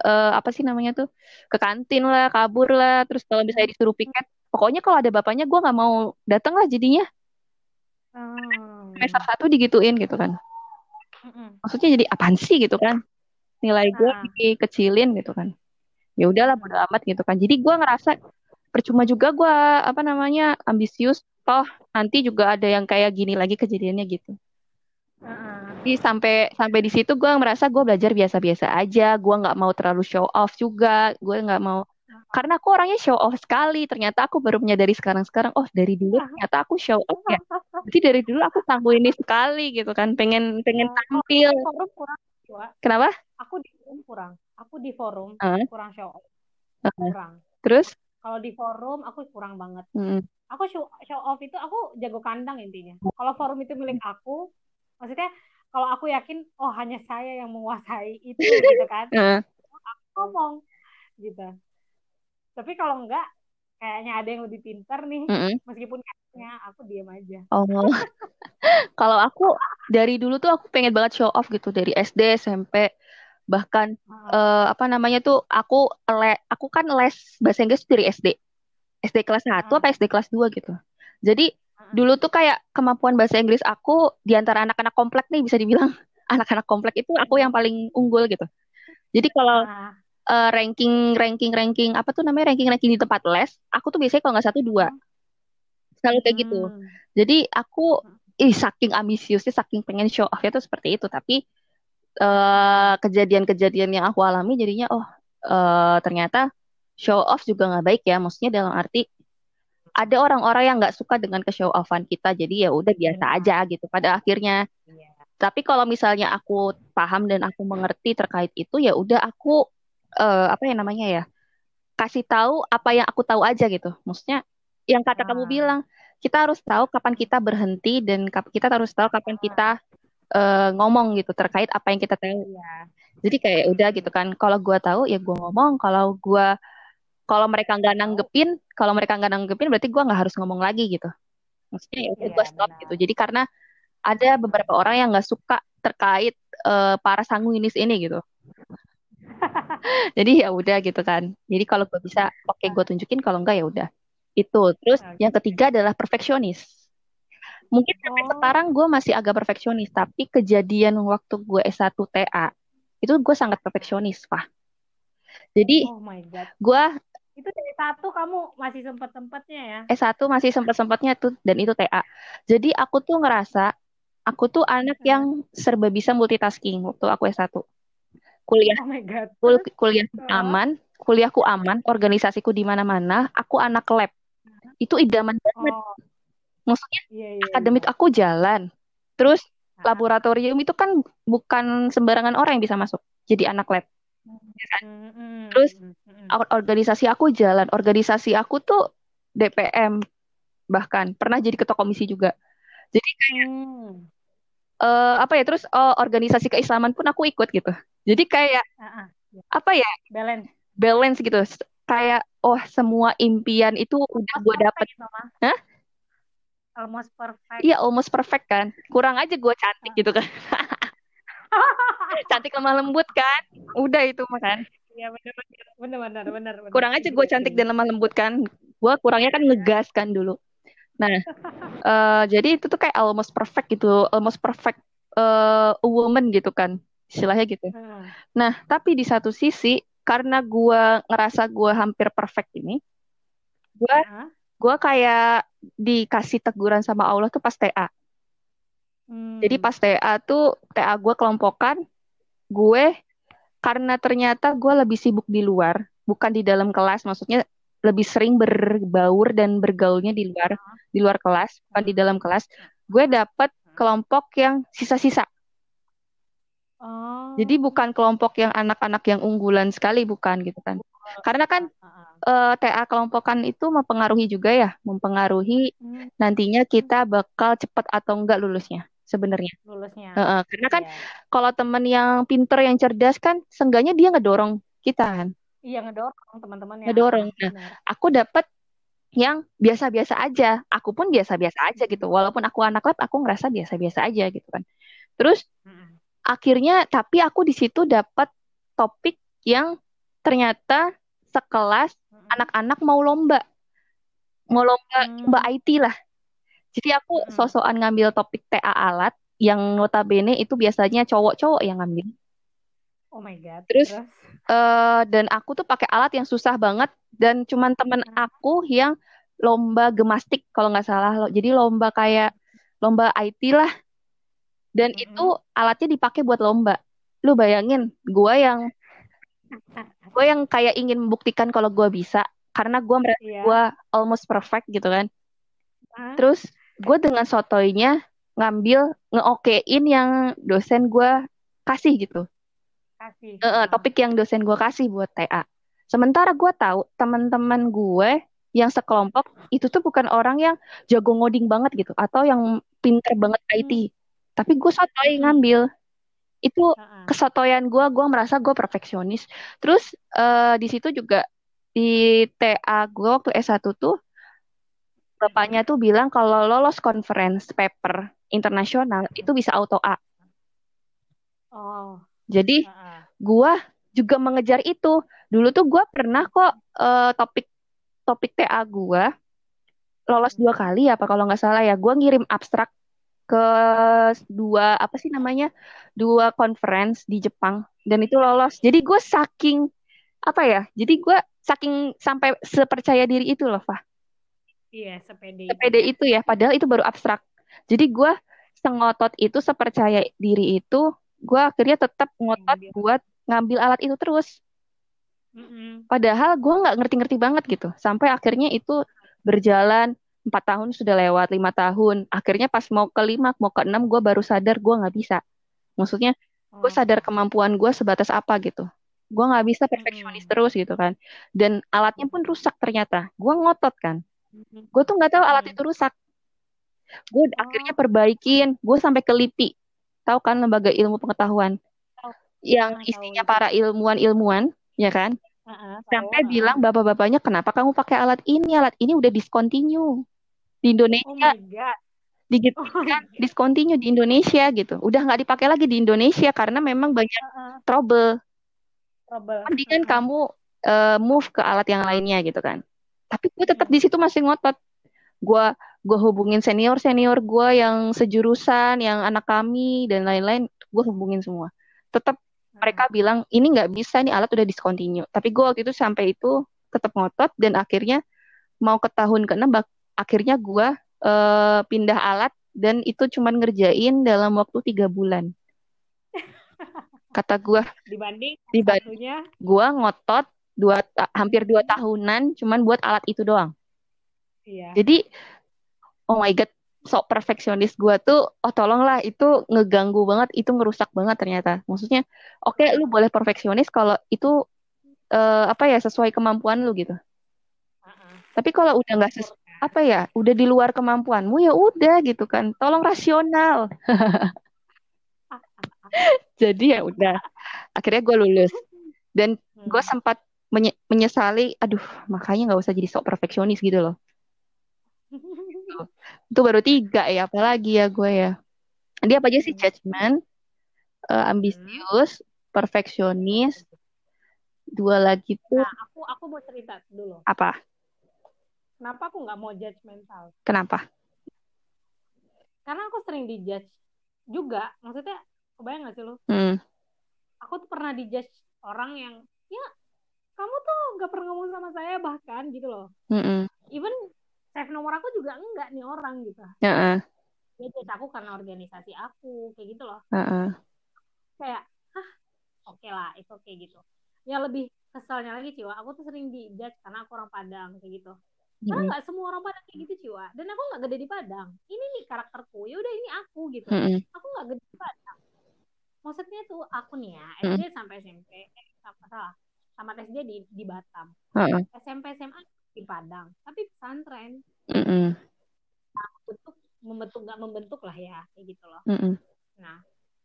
uh, apa sih namanya tuh ke kantin lah kabur lah terus kalau misalnya disuruh piket pokoknya kalau ada bapaknya gue nggak mau datang lah jadinya. Hmm. semester satu digituin gitu kan. Maksudnya jadi apaan sih gitu kan? Nilai gue uh. dikecilin gitu kan. Ya udahlah bodo amat gitu kan. Jadi gue ngerasa percuma juga gue apa namanya ambisius. Toh nanti juga ada yang kayak gini lagi kejadiannya gitu jadi sampai sampai di situ gue merasa gue belajar biasa-biasa aja. Gue nggak mau terlalu show off juga. Gue nggak mau. Karena aku orangnya show off sekali. Ternyata aku baru menyadari sekarang-sekarang oh dari dulu ternyata aku show off ya. Jadi dari dulu aku tangguh ini sekali gitu kan. Pengen pengen tampil. kenapa? Aku di forum kurang. Aku di forum uh. kurang show off. Uh. kurang. Terus? Kalau di forum aku kurang banget. Mm aku show, show off itu aku jago kandang intinya. Kalau forum itu milik aku maksudnya kalau aku yakin oh hanya saya yang menguasai itu gitu kan uh. aku ngomong gitu tapi kalau enggak kayaknya ada yang lebih pintar nih mm -hmm. meskipun kayaknya aku diam aja oh kalau aku dari dulu tuh aku pengen banget show off gitu dari SD SMP bahkan uh. Uh, apa namanya tuh aku le aku kan les bahasa Inggris dari SD SD kelas 1 hmm. apa SD kelas 2 gitu. Jadi hmm. Dulu tuh kayak kemampuan bahasa Inggris aku di antara anak-anak komplek nih bisa dibilang anak-anak komplek itu aku yang paling unggul gitu. Jadi kalau uh, ranking ranking ranking apa tuh namanya ranking ranking di tempat les, aku tuh biasanya kalau nggak satu dua selalu kayak gitu. Hmm. Jadi aku ih saking ambisiusnya, saking pengen show off itu seperti itu. Tapi uh, kejadian-kejadian yang aku alami jadinya oh uh, ternyata show off juga nggak baik ya maksudnya dalam arti ada orang-orang yang nggak suka dengan ke show offan kita jadi ya udah biasa iya. aja gitu pada akhirnya yeah. tapi kalau misalnya aku paham dan aku mengerti terkait itu ya udah aku uh, apa ya namanya ya kasih tahu apa yang aku tahu aja gitu maksudnya yang kata ah. kamu bilang kita harus tahu kapan kita berhenti dan kita harus tahu kapan kita uh, ngomong gitu terkait apa yang kita tahu ya jadi kayak udah gitu kan kalau gue tahu ya gue ngomong kalau gue kalau mereka nggak nanggepin kalau mereka nggak nanggepin berarti gue nggak harus ngomong lagi gitu. Maksudnya ya udah gue stop benar. gitu jadi karena ada beberapa orang yang nggak suka terkait uh, para sanguinis ini gitu. Jadi ya udah gitu kan. Jadi kalau gue bisa oke okay, gue tunjukin. Kalau enggak ya udah. Itu. Terus yang ketiga adalah perfeksionis. Mungkin sampai oh. sekarang gue masih agak perfeksionis tapi kejadian waktu gue S1 TA itu gue sangat perfeksionis pak jadi oh gue itu S1 kamu masih sempat-sempatnya ya? S1 masih sempat-sempatnya tuh dan itu TA. Jadi aku tuh ngerasa aku tuh anak hmm. yang serba bisa multitasking waktu aku S1. Kuliah oh my God. Kul kuliah aman, kuliahku aman, organisasiku di mana-mana, aku anak lab. Itu idaman banget. Oh. Maksudnya yeah, yeah, akademik yeah. aku jalan. Terus laboratorium itu kan bukan sembarangan orang yang bisa masuk jadi anak lab. Ya kan? Terus organisasi aku jalan, organisasi aku tuh DPM bahkan pernah jadi ketua komisi juga. Jadi kayak hmm. uh, apa ya terus uh, organisasi keislaman pun aku ikut gitu. Jadi kayak uh-uh. apa ya? Balance. Balance gitu. Kayak oh semua impian itu udah gue dapet. Hah? Almost perfect. Iya, almost perfect kan. Kurang aja gue cantik gitu kan. cantik lemah lembut kan udah itu makan Iya benar benar benar benar. Kurang aja gue cantik dan lemah lembut kan. Gue kurangnya kan ngegas kan dulu. Nah, uh, jadi itu tuh kayak almost perfect gitu, almost perfect uh, woman gitu kan, istilahnya gitu. Hmm. Nah, tapi di satu sisi karena gue ngerasa gue hampir perfect ini, gue gue kayak dikasih teguran sama Allah tuh pas TA. Hmm. Jadi pas TA tuh TA gue kelompokan, gue karena ternyata gue lebih sibuk di luar, bukan di dalam kelas, maksudnya lebih sering berbaur dan bergaulnya di luar, di luar kelas, bukan di dalam kelas. Gue dapet kelompok yang sisa-sisa. Oh. Jadi bukan kelompok yang anak-anak yang unggulan sekali, bukan gitu kan? Karena kan uh, eh, TA kelompokan itu mempengaruhi juga ya, mempengaruhi hmm. nantinya kita bakal cepat atau enggak lulusnya sebenarnya. Lulusnya. Uh, uh, karena kan yeah. kalau temen yang pinter yang cerdas kan, sengganya dia ngedorong kita kan. Iya ngedorong teman-teman Ngedorong. Nah, aku dapat yang biasa-biasa aja. Aku pun biasa-biasa aja gitu. Walaupun aku anak lab, aku ngerasa biasa-biasa aja gitu kan. Terus Mm-mm. akhirnya, tapi aku di situ dapat topik yang ternyata sekelas anak-anak mau lomba, mau lomba Hmm. lomba IT lah. Jadi aku Mm-mm. sosokan ngambil topik TA alat yang notabene itu biasanya cowok-cowok yang ngambil. Oh my god. Terus eh dan aku tuh pakai alat yang susah banget dan cuman temen aku yang lomba gemastik kalau nggak salah lo. Jadi lomba kayak lomba IT lah. Dan Mm-mm. itu alatnya dipakai buat lomba. Lu bayangin, gua yang gua yang kayak ingin membuktikan kalau gua bisa karena gua merasa Iya. gua almost perfect gitu kan. Hah? Terus gue dengan sotoinya ngambil ngeokein yang dosen gua kasih gitu. Kasih. Eh, Ah. topik yang dosen gue kasih buat TA. Sementara gue tahu teman-teman gue yang sekelompok itu tuh bukan orang yang jago ngoding banget gitu atau yang pinter banget IT. Tapi gue sotoy ngambil. Itu kesotoyan gue, gue merasa gue perfeksionis. Terus eh, di situ juga di TA gue waktu S1 tuh bapaknya tuh bilang kalau lolos conference paper internasional itu bisa auto A. Oh. Jadi gua juga mengejar itu. Dulu tuh gua pernah kok eh, topik topik TA gua lolos dua kali apa kalau nggak salah ya. Gua ngirim abstrak ke dua apa sih namanya dua conference di Jepang dan itu lolos. Jadi gue saking apa ya? Jadi gua saking sampai sepercaya diri itu loh, Fah. Iya, sepede. Sepede itu ya, padahal itu baru abstrak. Jadi gua sengotot itu, sepercaya diri itu, gua akhirnya tetap ngotot Ngambil. buat ngambil alat itu terus. Mm-mm. Padahal gue nggak ngerti-ngerti banget gitu. Sampai akhirnya itu berjalan empat tahun sudah lewat lima tahun. Akhirnya pas mau ke lima, mau ke enam, gue baru sadar gue nggak bisa. Maksudnya gue Oh. sadar kemampuan gue sebatas apa gitu. Gue nggak bisa perfeksionis Mm-mm. terus gitu kan. Dan alatnya pun rusak ternyata. Gue ngotot kan. Gue tuh nggak tahu alat Mm-mm. itu rusak. Gue akhirnya perbaikin. Gue sampai ke LIPI. Tahu kan lembaga ilmu pengetahuan Tahu. yang isinya para ilmuwan-ilmuwan, ya kan? Tahu, sampai ah. bilang bapak-bapaknya kenapa kamu pakai alat ini alat ini udah discontinue di Oh Indonesia god. digit Oh kan discontinue di Indonesia gitu udah nggak dipakai lagi di Indonesia karena memang banyak ah. trouble Trouble. mendingan kamu eh, move ke alat yang lainnya gitu kan tapi gue tetap di situ masih ngotot. Gue gue hubungin senior senior gue yang sejurusan yang anak kami dan lain-lain gue hubungin semua. Tetap mereka bilang ini nggak bisa nih alat udah discontinue. Tapi gue waktu itu sampai itu tetap ngotot dan akhirnya mau ke tahun ke-6 bak- akhirnya gue eh, pindah alat dan itu cuman ngerjain dalam waktu tiga bulan. Kata gue Dibanding dibanding gue ngotot dua hampir dua tahunan cuman buat alat itu doang. Iya. jadi oh my god sok perfeksionis gue tuh oh tolonglah itu ngeganggu banget itu ngerusak banget ternyata. Maksudnya oke lu boleh perfeksionis kalau itu eh, apa ya sesuai kemampuan lu gitu. Ah, ah. tapi kalau udah nggak ses apa ya udah di luar kemampuanmu ya udah gitu kan. Tolong rasional. Jadi ya udah akhirnya gue lulus. Dan gue Hmm. sempat menye- menyesali aduh makanya nggak usah jadi sok perfeksionis gitu loh itu baru tiga ya apalagi ya gue ya dia apa aja sih Hmm. judgment eh, ambisius perfeksionis dua lagi tuh Nah, aku aku mau cerita dulu. apa Kenapa aku nggak mau judgmental? kenapa Karena aku sering dijudge juga. Maksudnya, kebayang gak sih lu? hmm. Aku tuh pernah dijudge orang yang, ya kamu tuh nggak pernah ngomong sama saya bahkan gitu loh. Mm-mm. Even save nomor aku juga enggak nih orang gitu. Heeh, Dia judge aku karena organisasi aku, kayak gitu loh. heeh. Kayak, hah oke lah, itu kayak gitu. Yang lebih kesalnya lagi Ciwa, aku tuh sering dijudge karena aku orang Padang kayak gitu. Karena nggak semua orang Padang kayak gitu Ciwa. Dan aku nggak gede di Padang. Ini nih karakterku. Ya udah ini aku gitu. Mm-mm. Aku nggak gede di Padang. Maksudnya tuh aku nih ya Mm. SD sampai SMP, eh apa salah, tamat SD di di Batam, Heeh. SMP SMA di Padang, tapi pesantren Mm-mm. bentuk membentuk nggak membentuk lah ya kayak gitu loh. Mm-mm. Nah,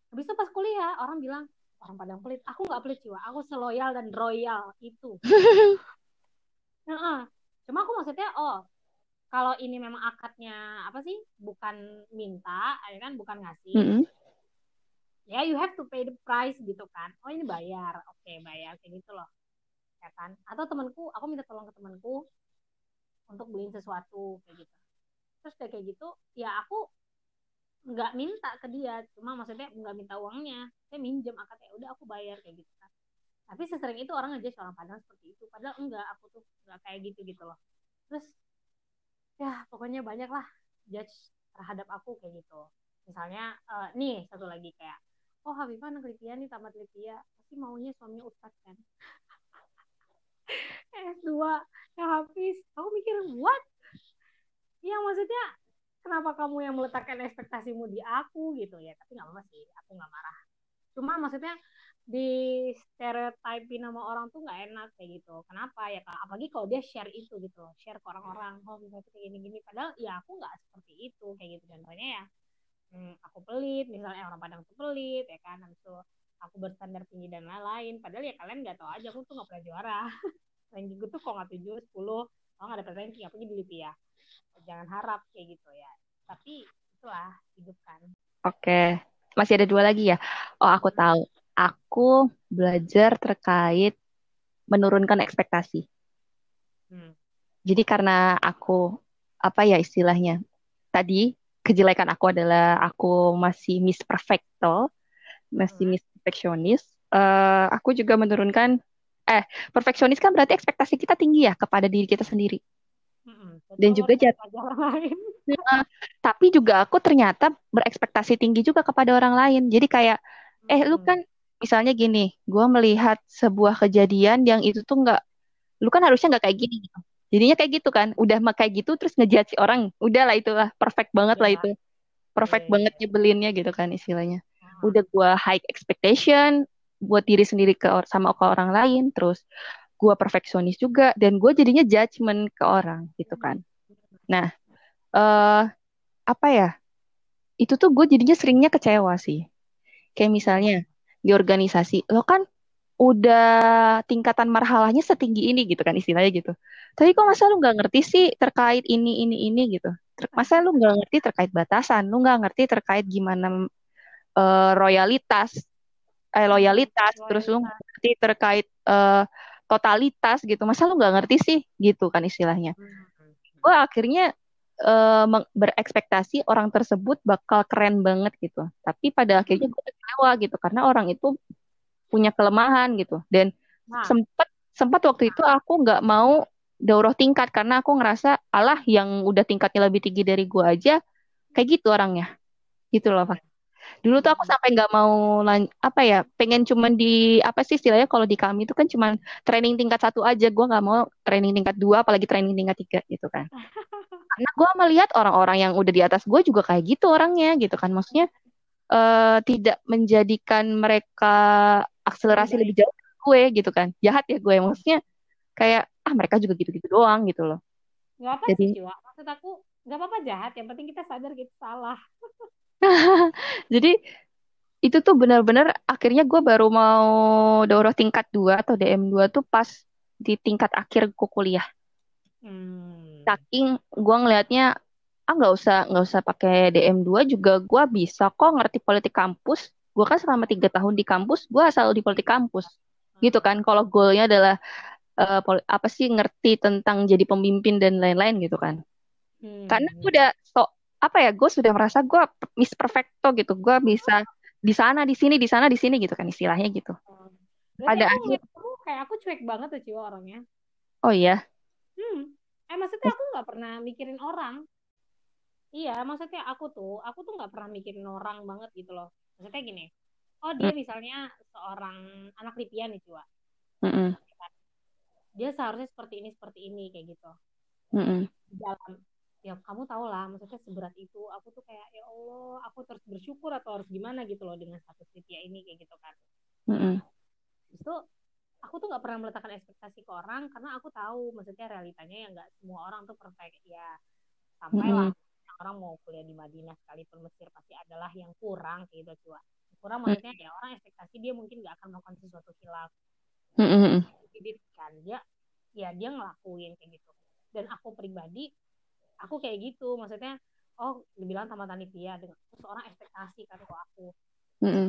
habis itu pas kuliah orang bilang orang Padang pelit. Aku nggak pelit Ciwa. Aku seloyal dan royal itu. Heeh. Cuma aku maksudnya oh kalau ini memang akadnya apa sih bukan minta ya kan bukan ngasih Mm ya you have to pay the price gitu kan oh ini bayar oke okay, bayar kayak gitu loh ya atau temanku aku minta tolong ke temanku untuk beliin sesuatu kayak gitu. Terus kayak gitu ya aku nggak minta ke dia. Cuma maksudnya nggak minta uangnya. Saya minjem akad ya udah aku bayar kayak gitu kan. Tapi sesering itu orang aja orang Padang seperti itu. Padahal enggak aku tuh nggak kayak gitu gitu loh. Terus ya pokoknya banyak lah judge terhadap aku kayak gitu. Misalnya uh, nih satu lagi kayak oh Habibah anak Lipia nih tamat Lipia pasti maunya suami ustad kan S2 ya habis. Aku mikir what? Ya maksudnya kenapa kamu yang meletakkan ekspektasimu di aku gitu ya? Tapi nggak apa sih aku nggak marah. Cuma maksudnya di stereotipin nama orang tuh nggak enak kayak gitu. Kenapa ya apalagi kalau dia share itu gitu share ke orang-orang oh misalnya kayak gini-gini. Padahal ya aku nggak seperti itu kayak gitu. Contohnya ya hmm, aku pelit misalnya orang Padang tuh pelit ya kan? Habis itu aku berstandar tinggi dan lain-lain. Padahal ya kalian nggak tahu aja aku tuh nggak pernah juara ranking gue tuh kok nggak tujuh sepuluh kalau nggak dapet ranking apalagi di Lipia jangan harap kayak gitu ya. Tapi itulah hidup kan. Oke masih ada dua lagi ya. Oh aku tahu. Aku belajar terkait menurunkan ekspektasi. Hmm. jadi karena aku apa ya istilahnya tadi kejelekan aku adalah aku masih miss perfecto, masih hmm. miss perfeksionis. Uh, aku juga menurunkan eh perfeksionis kan berarti ekspektasi kita tinggi ya kepada diri kita sendiri. Hmm, Dan juga jatuh uh, tapi juga aku ternyata berekspektasi tinggi juga kepada orang lain. Jadi kayak eh lu kan misalnya gini, gue melihat sebuah kejadian yang itu tuh nggak, lu kan harusnya nggak kayak gini gitu. Jadinya kayak gitu kan. Udah kayak gitu terus ngejudge orang. Udah lah itulah perfect banget ya. lah iya. itu. Perfect ya, banget nyebelinnya gitu kan istilahnya. Udah gua high expectation buat diri sendiri ke sama ke orang lain terus gua perfeksionis juga dan gue jadinya judgement ke orang gitu kan nah uh, apa ya itu tuh gue jadinya seringnya kecewa sih kayak misalnya di organisasi lo kan udah tingkatan marhalahnya setinggi ini gitu kan istilahnya gitu. Tapi kok masa lu nggak ngerti sih terkait ini ini ini gitu. Masa lu nggak ngerti terkait batasan, lu nggak ngerti terkait gimana uh, royalitas, eh loyalitas, loyalitas. terus lu ngerti terkait uh, totalitas gitu. Masa lu nggak ngerti sih gitu kan istilahnya. Hmm. Gue akhirnya uh, berekspektasi orang tersebut bakal keren banget gitu. Tapi pada akhirnya gue kecewa gitu karena orang itu punya kelemahan gitu dan nah. sempat sempat waktu itu aku nggak mau daurah tingkat karena aku ngerasa Allah yang udah tingkatnya lebih tinggi dari gua aja kayak gitu orangnya gitu loh pak dulu tuh aku hmm. sampai nggak mau apa ya pengen cuman di apa sih istilahnya kalau di kami itu kan cuman training tingkat satu aja. Gue nggak mau training tingkat dua apalagi training tingkat tiga gitu kan. Karena gue melihat orang-orang yang udah di atas gue juga kayak gitu orangnya gitu kan. Maksudnya uh, tidak menjadikan mereka akselerasi lebih jauh gue gitu kan. Jahat ya gue maksudnya kayak ah mereka juga gitu-gitu doang gitu loh. Nggak apa Jadi, sih maksud aku nggak apa-apa jahat yang penting kita sadar kita salah Jadi itu tuh benar-benar akhirnya gue baru mau daurah tingkat 2 atau DM2 tuh pas di tingkat akhir gue kuliah. Hmm. Saking gue ngelihatnya ah nggak usah nggak usah pakai DM2 juga gue bisa kok ngerti politik kampus gue kan selama tiga tahun di kampus gue selalu di politik kampus gitu kan kalau goalnya adalah uh, apa sih ngerti tentang jadi pemimpin dan lain-lain gitu kan hmm. karena udah so apa ya gue sudah merasa gue miss perfecto gitu. Gue bisa di sana di sini di sana di sini gitu kan istilahnya gitu. Hmm. pada akhir. kayak aku cuek banget tuh Ciwa orangnya. Oh iya? Hmm. Eh maksudnya aku nggak pernah mikirin orang. Iya maksudnya aku tuh aku tuh nggak pernah mikirin orang banget gitu loh. Maksudnya gini oh dia hmm. misalnya seorang anak Lipia nih mm dia seharusnya seperti ini seperti ini kayak gitu. Mm dalam ya kamu tau lah maksudnya seberat itu aku tuh kayak ya Allah aku terus bersyukur atau harus gimana? gitu loh dengan status Lipia ini kayak gitu kan. Mm itu aku tuh nggak pernah meletakkan ekspektasi ke orang karena aku tahu maksudnya realitanya ya nggak semua orang tuh perfect. Ya sampailah mm orang mau kuliah di Madinah sekalipun Mesir pasti adalah yang kurang kayak gitu cua. Kurang maksudnya ya orang ekspektasi dia mungkin nggak akan melakukan sesuatu hilaf. Jadi kan dia ya dia ngelakuin kayak gitu. Dan aku pribadi aku kayak gitu. Maksudnya oh dibilang sama Tanipia dengan seorang ekspektasi kan kok aku. Mm -mm.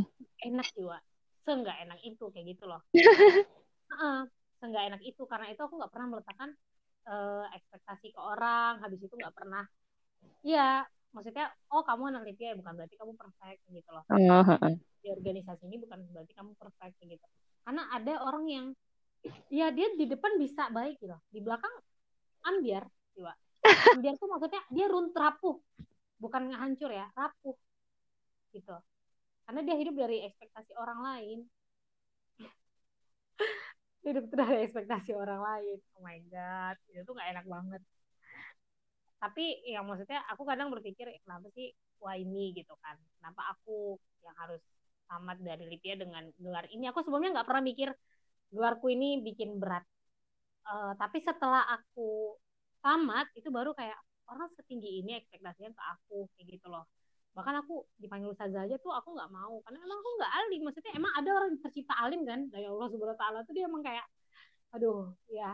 enak jiwa seenggak enak itu kayak gitu loh. Uh, seenggak enak itu. Karena itu aku nggak pernah meletakkan uh, ekspektasi ke orang. Habis itu nggak pernah. Ya maksudnya oh kamu anak ya bukan berarti kamu perfect gitu loh. -huh. di organisasi ini bukan berarti kamu perfect gitu. Karena ada orang yang ya dia di depan bisa baik gitu. Di belakang ambiar jiwa ambiar tuh maksudnya dia runt rapuh. Bukan hancur ya rapuh. Gitu. Karena dia hidup dari ekspektasi orang lain. Hidup dari ekspektasi orang lain. Oh my god itu tuh gak enak banget. Tapi yang maksudnya aku kadang berpikir kenapa sih wah ini gitu kan. Kenapa aku yang harus tamat dari Lipia dengan gelar ini? Aku sebelumnya nggak pernah mikir gelarku ini bikin berat. Uh, tapi setelah aku tamat itu baru kayak orang setinggi ini ekspektasinya ke aku kayak gitu loh. Bahkan aku dipanggil ustazah aja tuh aku nggak mau karena emang aku nggak alim. Maksudnya emang ada orang yang tercipta alim kan? Dari Allah subhanahu wa taala tuh dia emang kayak aduh ya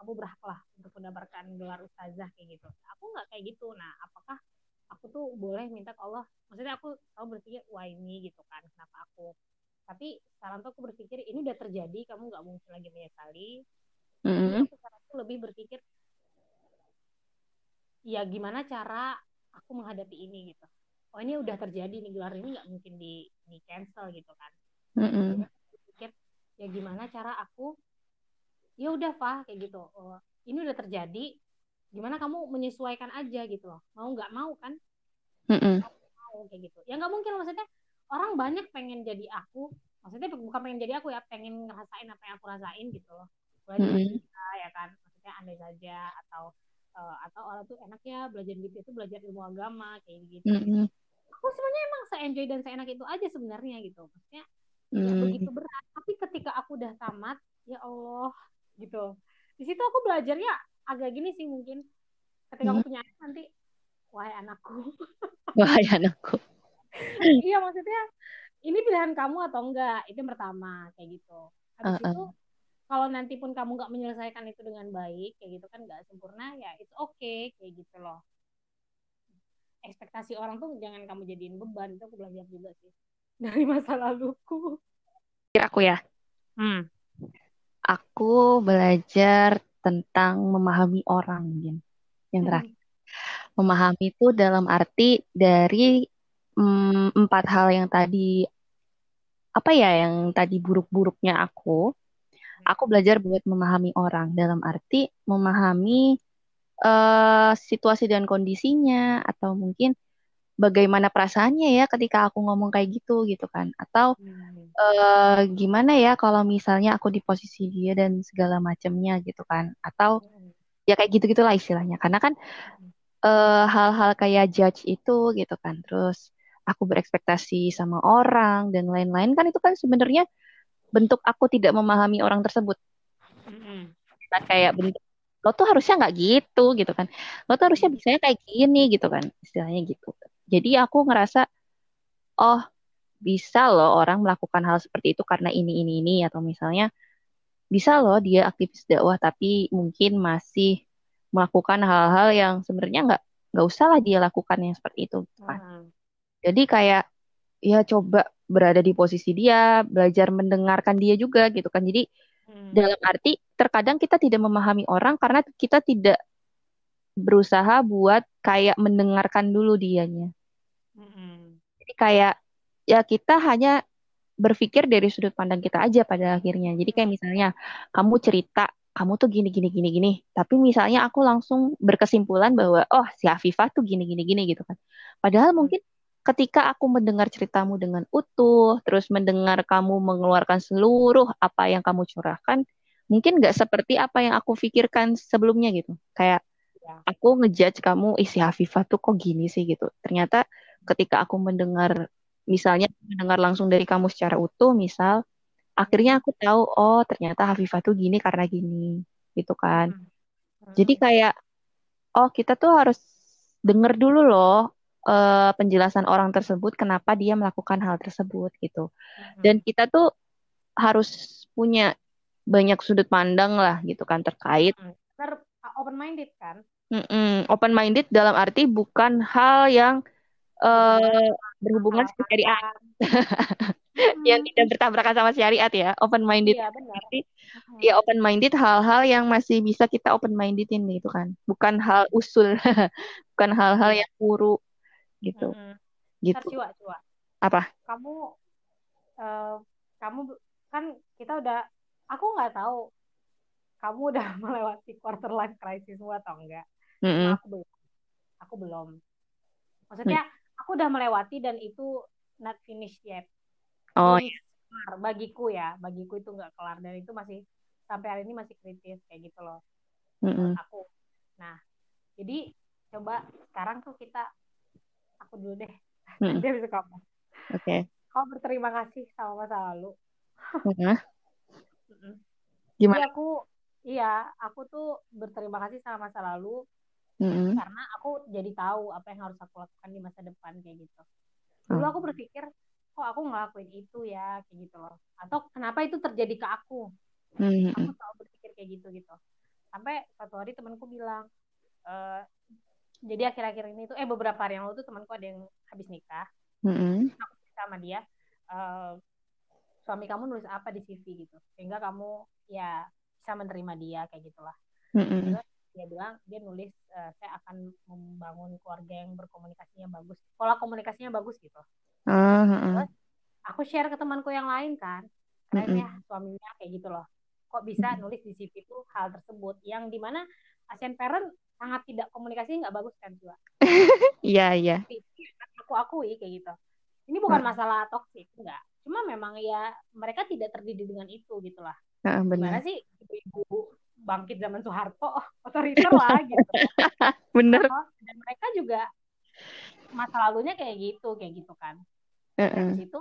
kamu berhak lah untuk mendapatkan gelar ustazah kayak gitu. Aku nggak kayak gitu. Nah apakah aku tuh boleh minta ke Allah? Maksudnya aku selalu berpikir wah ini gitu kan kenapa aku? Tapi sekarang tuh aku berpikir ini udah terjadi kamu nggak mungkin lagi menyesali. Mm-hmm. aku sekarang tuh lebih berpikir ya gimana cara aku menghadapi ini gitu. Oh ini udah terjadi nih gelar ini nggak mungkin di di cancel gitu kan. Mm-hmm. pikir ya gimana cara aku ya udah pak kayak gitu. Oh, ini udah terjadi gimana kamu menyesuaikan aja gitu loh. Mau nggak mau kan? Mm -mm. mau kayak gitu. Ya nggak mungkin maksudnya orang banyak pengen jadi aku maksudnya bukan pengen jadi aku ya pengen ngerasain apa yang aku rasain gitu loh. Belajar mm -hmm. ya kan maksudnya andai saja atau uh, atau orang tuh enaknya belajar gitu itu belajar ilmu agama kayak gitu. Mm -hmm. aku sebenarnya emang se enjoy dan seenak itu aja sebenarnya gitu. Maksudnya mm ya begitu berat. Tapi ketika aku udah tamat ya Allah gitu. Di situ aku belajarnya agak gini sih mungkin. Ketika hmm. aku punya anak nanti wahai anakku. Wahai anakku. Iya maksudnya ini pilihan kamu atau enggak? Itu yang pertama kayak gitu. Habis uh -uh. itu kalau nanti pun kamu nggak menyelesaikan itu dengan baik kayak gitu kan nggak sempurna ya itu oke okay, kayak gitu loh ekspektasi orang tuh jangan kamu jadiin beban itu aku belajar juga sih dari masa laluku aku ya hmm aku belajar tentang memahami orang mungkin yang terakhir. Hmm. Memahami itu dalam arti dari mm, empat hal yang tadi apa ya yang tadi buruk-buruknya aku, aku belajar buat memahami orang dalam arti memahami uh, situasi dan kondisinya atau mungkin bagaimana perasaannya ya ketika aku ngomong kayak gitu gitu kan atau hmm. uh, gimana ya kalau misalnya aku di posisi dia dan segala macamnya gitu kan atau hmm. ya kayak gitu gitulah istilahnya karena kan uh, hal-hal kayak judge itu gitu kan terus aku berekspektasi sama orang dan lain-lain kan itu kan sebenarnya bentuk aku tidak memahami orang tersebut hmm. nah, kayak bentuk lo tuh harusnya nggak gitu gitu kan lo tuh harusnya bisanya kayak gini gitu kan istilahnya gitu jadi aku ngerasa oh bisa loh orang melakukan hal seperti itu karena ini ini ini atau misalnya bisa loh dia aktivis dakwah tapi mungkin masih melakukan hal-hal yang sebenarnya nggak nggak usah lah dia lakukan yang seperti itu kan. Hmm. Jadi kayak ya coba berada di posisi dia, belajar mendengarkan dia juga gitu kan. Jadi hmm. dalam arti terkadang kita tidak memahami orang karena kita tidak berusaha buat kayak mendengarkan dulu dianya. Mm-hmm. Jadi kayak ya kita hanya berpikir dari sudut pandang kita aja pada akhirnya. Jadi kayak misalnya kamu cerita kamu tuh gini gini gini gini, tapi misalnya aku langsung berkesimpulan bahwa oh si Afifah tuh gini gini gini gitu kan. Padahal mm. mungkin ketika aku mendengar ceritamu dengan utuh, terus mendengar kamu mengeluarkan seluruh apa yang kamu curahkan, mungkin nggak seperti apa yang aku pikirkan sebelumnya gitu. Kayak ya. aku ngejudge kamu isi Hafifah tuh kok gini sih gitu ternyata ketika aku mendengar misalnya mendengar langsung dari kamu secara utuh misal akhirnya aku tahu oh ternyata Hafifah tuh gini karena gini gitu kan hmm. jadi kayak oh kita tuh harus denger dulu loh uh, penjelasan orang tersebut kenapa dia melakukan hal tersebut gitu hmm. dan kita tuh harus punya banyak sudut pandang lah gitu kan terkait hmm. open minded kan Mm-mm. Open minded dalam arti bukan hal yang berhubungan sama berhubungan sama syariat, akalan yang tidak bertabrakan sama syariat ya. Open minded iya benar Mm-mm. ya open minded hal-hal yang masih bisa kita open mindedin gitu kan. Bukan hal usul, bukan hal-hal iya yang buruk gitu. Ntar Gitu. Ciwa, Ciwa. Apa? kamu eh, kamu kan kita udah aku nggak tahu kamu udah melewati quarter life crisis atau enggak cuma Mm-mm. aku belum aku belum maksudnya aku udah melewati dan itu not finished yet Oh, belum kelar bagiku ya bagiku itu nggak kelar dan itu masih sampai hari ini masih kritis kayak gitu loh menurut mm-mm. aku nah jadi coba sekarang tuh kita aku dulu deh Mm-mm. nanti habis kamu Oke. kamu berterima kasih sama masa lalu Mm-mm. Mm-mm. Jadi Gimana? aku iya aku tuh berterima kasih sama masa lalu Mm-mm. karena aku jadi tahu apa yang harus aku lakukan di masa depan kayak gitu dulu Oh. aku berpikir kok aku ngelakuin itu ya kayak gitu loh atau kenapa itu terjadi ke aku Mm-mm. aku selalu berpikir kayak gitu gitu sampai satu hari temanku bilang eh jadi akhir-akhir ini tuh eh beberapa hari yang lalu tuh temanku ada yang habis nikah. Mm-mm. aku sama dia eh, suami kamu nulis apa di CV gitu. Sehingga kamu ya bisa menerima dia kayak gitulah. Mm-mm. Terus dia bilang dia nulis eh, saya akan membangun keluarga yang berkomunikasinya bagus. Pola komunikasinya bagus gitu. Ah, terus aku share ke temanku yang lain kan keren Mm-mm. ya suaminya kayak gitu loh. Kok bisa nulis di CV itu hal tersebut? Yang di mana Asian parent sangat tidak komunikasi nggak bagus kan juga Iya, iya. aku akui kayak gitu ini bukan Ah, masalah toksik enggak cuma memang ya mereka tidak terdidik dengan itu gitu lah ah, gimana benar. sih ibu-ibu bangkit zaman Soeharto otoriter lah gitu Benar. Oh, dan mereka juga masa lalunya kayak gitu kayak gitu kan nah Heeh. di situ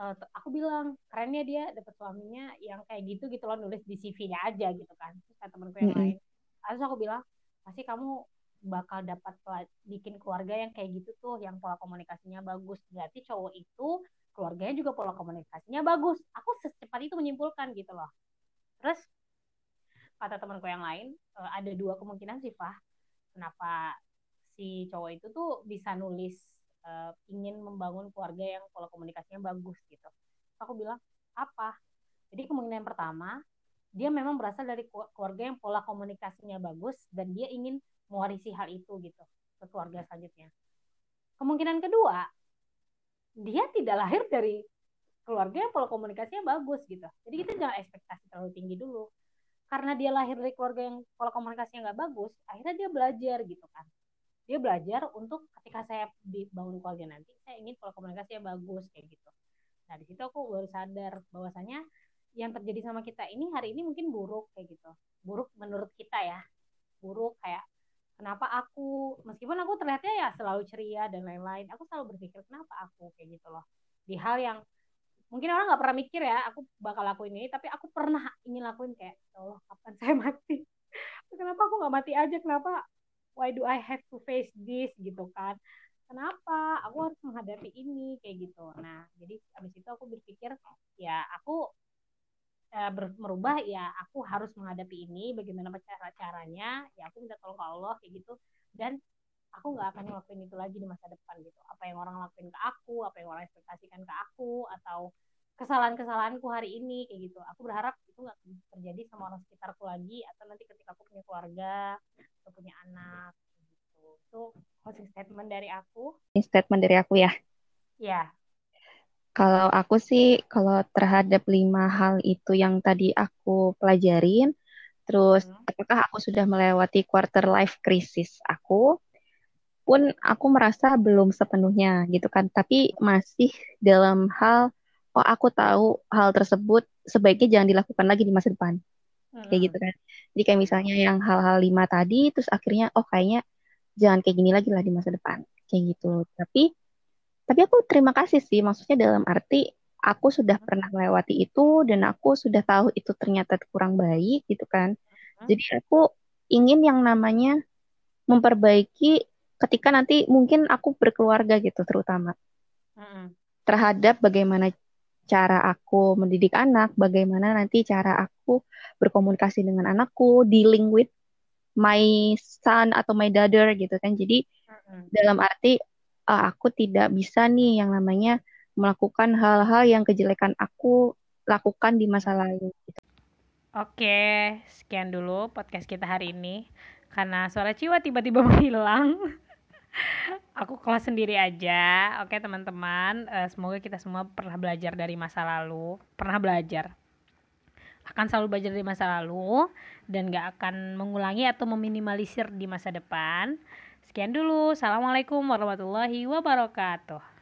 eh, aku bilang kerennya dia dapet suaminya yang kayak gitu gitu loh nulis di CV-nya aja gitu kan terus kata temanku yang Mm-mm. lain terus aku bilang pasti kamu bakal dapat bikin keluarga yang kayak gitu tuh yang pola komunikasinya bagus. Berarti cowok itu keluarganya juga pola komunikasinya bagus. Aku secepat itu menyimpulkan gitu loh. Terus kata temanku yang lain eh, ada dua kemungkinan sih Fah kenapa si cowok itu tuh bisa nulis eh, ingin membangun keluarga yang pola komunikasinya bagus gitu. Aku bilang apa? Jadi kemungkinan yang pertama dia memang berasal dari keluarga yang pola komunikasinya bagus dan dia ingin mewarisi hal itu gitu ke keluarga selanjutnya. Kemungkinan kedua dia tidak lahir dari keluarga yang pola komunikasinya bagus gitu. Jadi kita jangan ekspektasi terlalu tinggi dulu. Karena dia lahir dari keluarga yang pola komunikasinya nggak bagus akhirnya dia belajar gitu kan. Dia belajar untuk ketika saya dibangun keluarga nanti saya ingin pola komunikasinya bagus kayak gitu. Nah di situ aku baru sadar bahwasanya yang terjadi sama kita ini hari ini mungkin buruk kayak gitu. Buruk menurut kita ya. Buruk kayak kenapa aku? Meskipun aku terlihatnya ya selalu ceria dan lain-lain aku selalu berpikir kenapa aku? Kayak gitu loh. Di hal yang mungkin orang nggak pernah mikir ya aku bakal lakuin ini tapi aku pernah ingin lakuin kayak ya Allah kapan saya mati? Kenapa aku nggak mati aja? Kenapa why do I have to face this? Gitu kan. Kenapa? Aku harus menghadapi ini kayak gitu. Nah jadi abis itu aku berpikir ya aku ber- merubah ya aku harus menghadapi ini bagaimana cara caranya ya aku minta tolong ke Allah kayak gitu. Dan aku nggak akan ngelakuin itu lagi di masa depan gitu. Apa yang orang lakuin ke aku apa yang orang ekspektasikan ke aku atau kesalahan-kesalahanku hari ini kayak gitu. Aku berharap itu nggak terjadi sama orang sekitarku lagi atau nanti ketika aku punya keluarga atau punya anak gitu. Itu closing statement dari aku. Ini statement dari aku ya. ya Kalau aku sih, kalau terhadap lima hal itu yang tadi aku pelajarin, terus hmm. apakah aku sudah melewati quarter life crisis aku, pun aku merasa belum sepenuhnya gitu kan, tapi masih dalam hal, oh aku tahu hal tersebut sebaiknya jangan dilakukan lagi di masa depan, kayak gitu Hmm. kan. Jadi kayak misalnya yang hal-hal lima tadi, terus akhirnya, oh kayaknya jangan kayak gini lagi lah di masa depan, kayak gitu. Tapi tapi aku terima kasih sih, maksudnya dalam arti aku sudah pernah melewati itu dan aku sudah tahu itu ternyata kurang baik gitu kan. Hmm. Jadi aku ingin yang namanya memperbaiki ketika nanti mungkin aku berkeluarga gitu terutama Hmm. terhadap bagaimana cara aku mendidik anak, bagaimana nanti cara aku berkomunikasi dengan anakku, dealing with my son atau my daughter gitu kan. Jadi dalam arti uh, aku tidak bisa nih yang namanya melakukan hal-hal yang kejelekan aku lakukan di masa lalu. Oke, sekian dulu podcast kita hari ini. Karena suara Ciwa tiba-tiba menghilang. aku kelas sendiri aja. Oke teman-teman, uh, semoga kita semua pernah belajar dari masa lalu. Pernah belajar akan selalu belajar dari masa lalu dan gak akan mengulangi atau meminimalisir di masa depan. Sekian dulu. Assalamualaikum warahmatullahi wabarakatuh.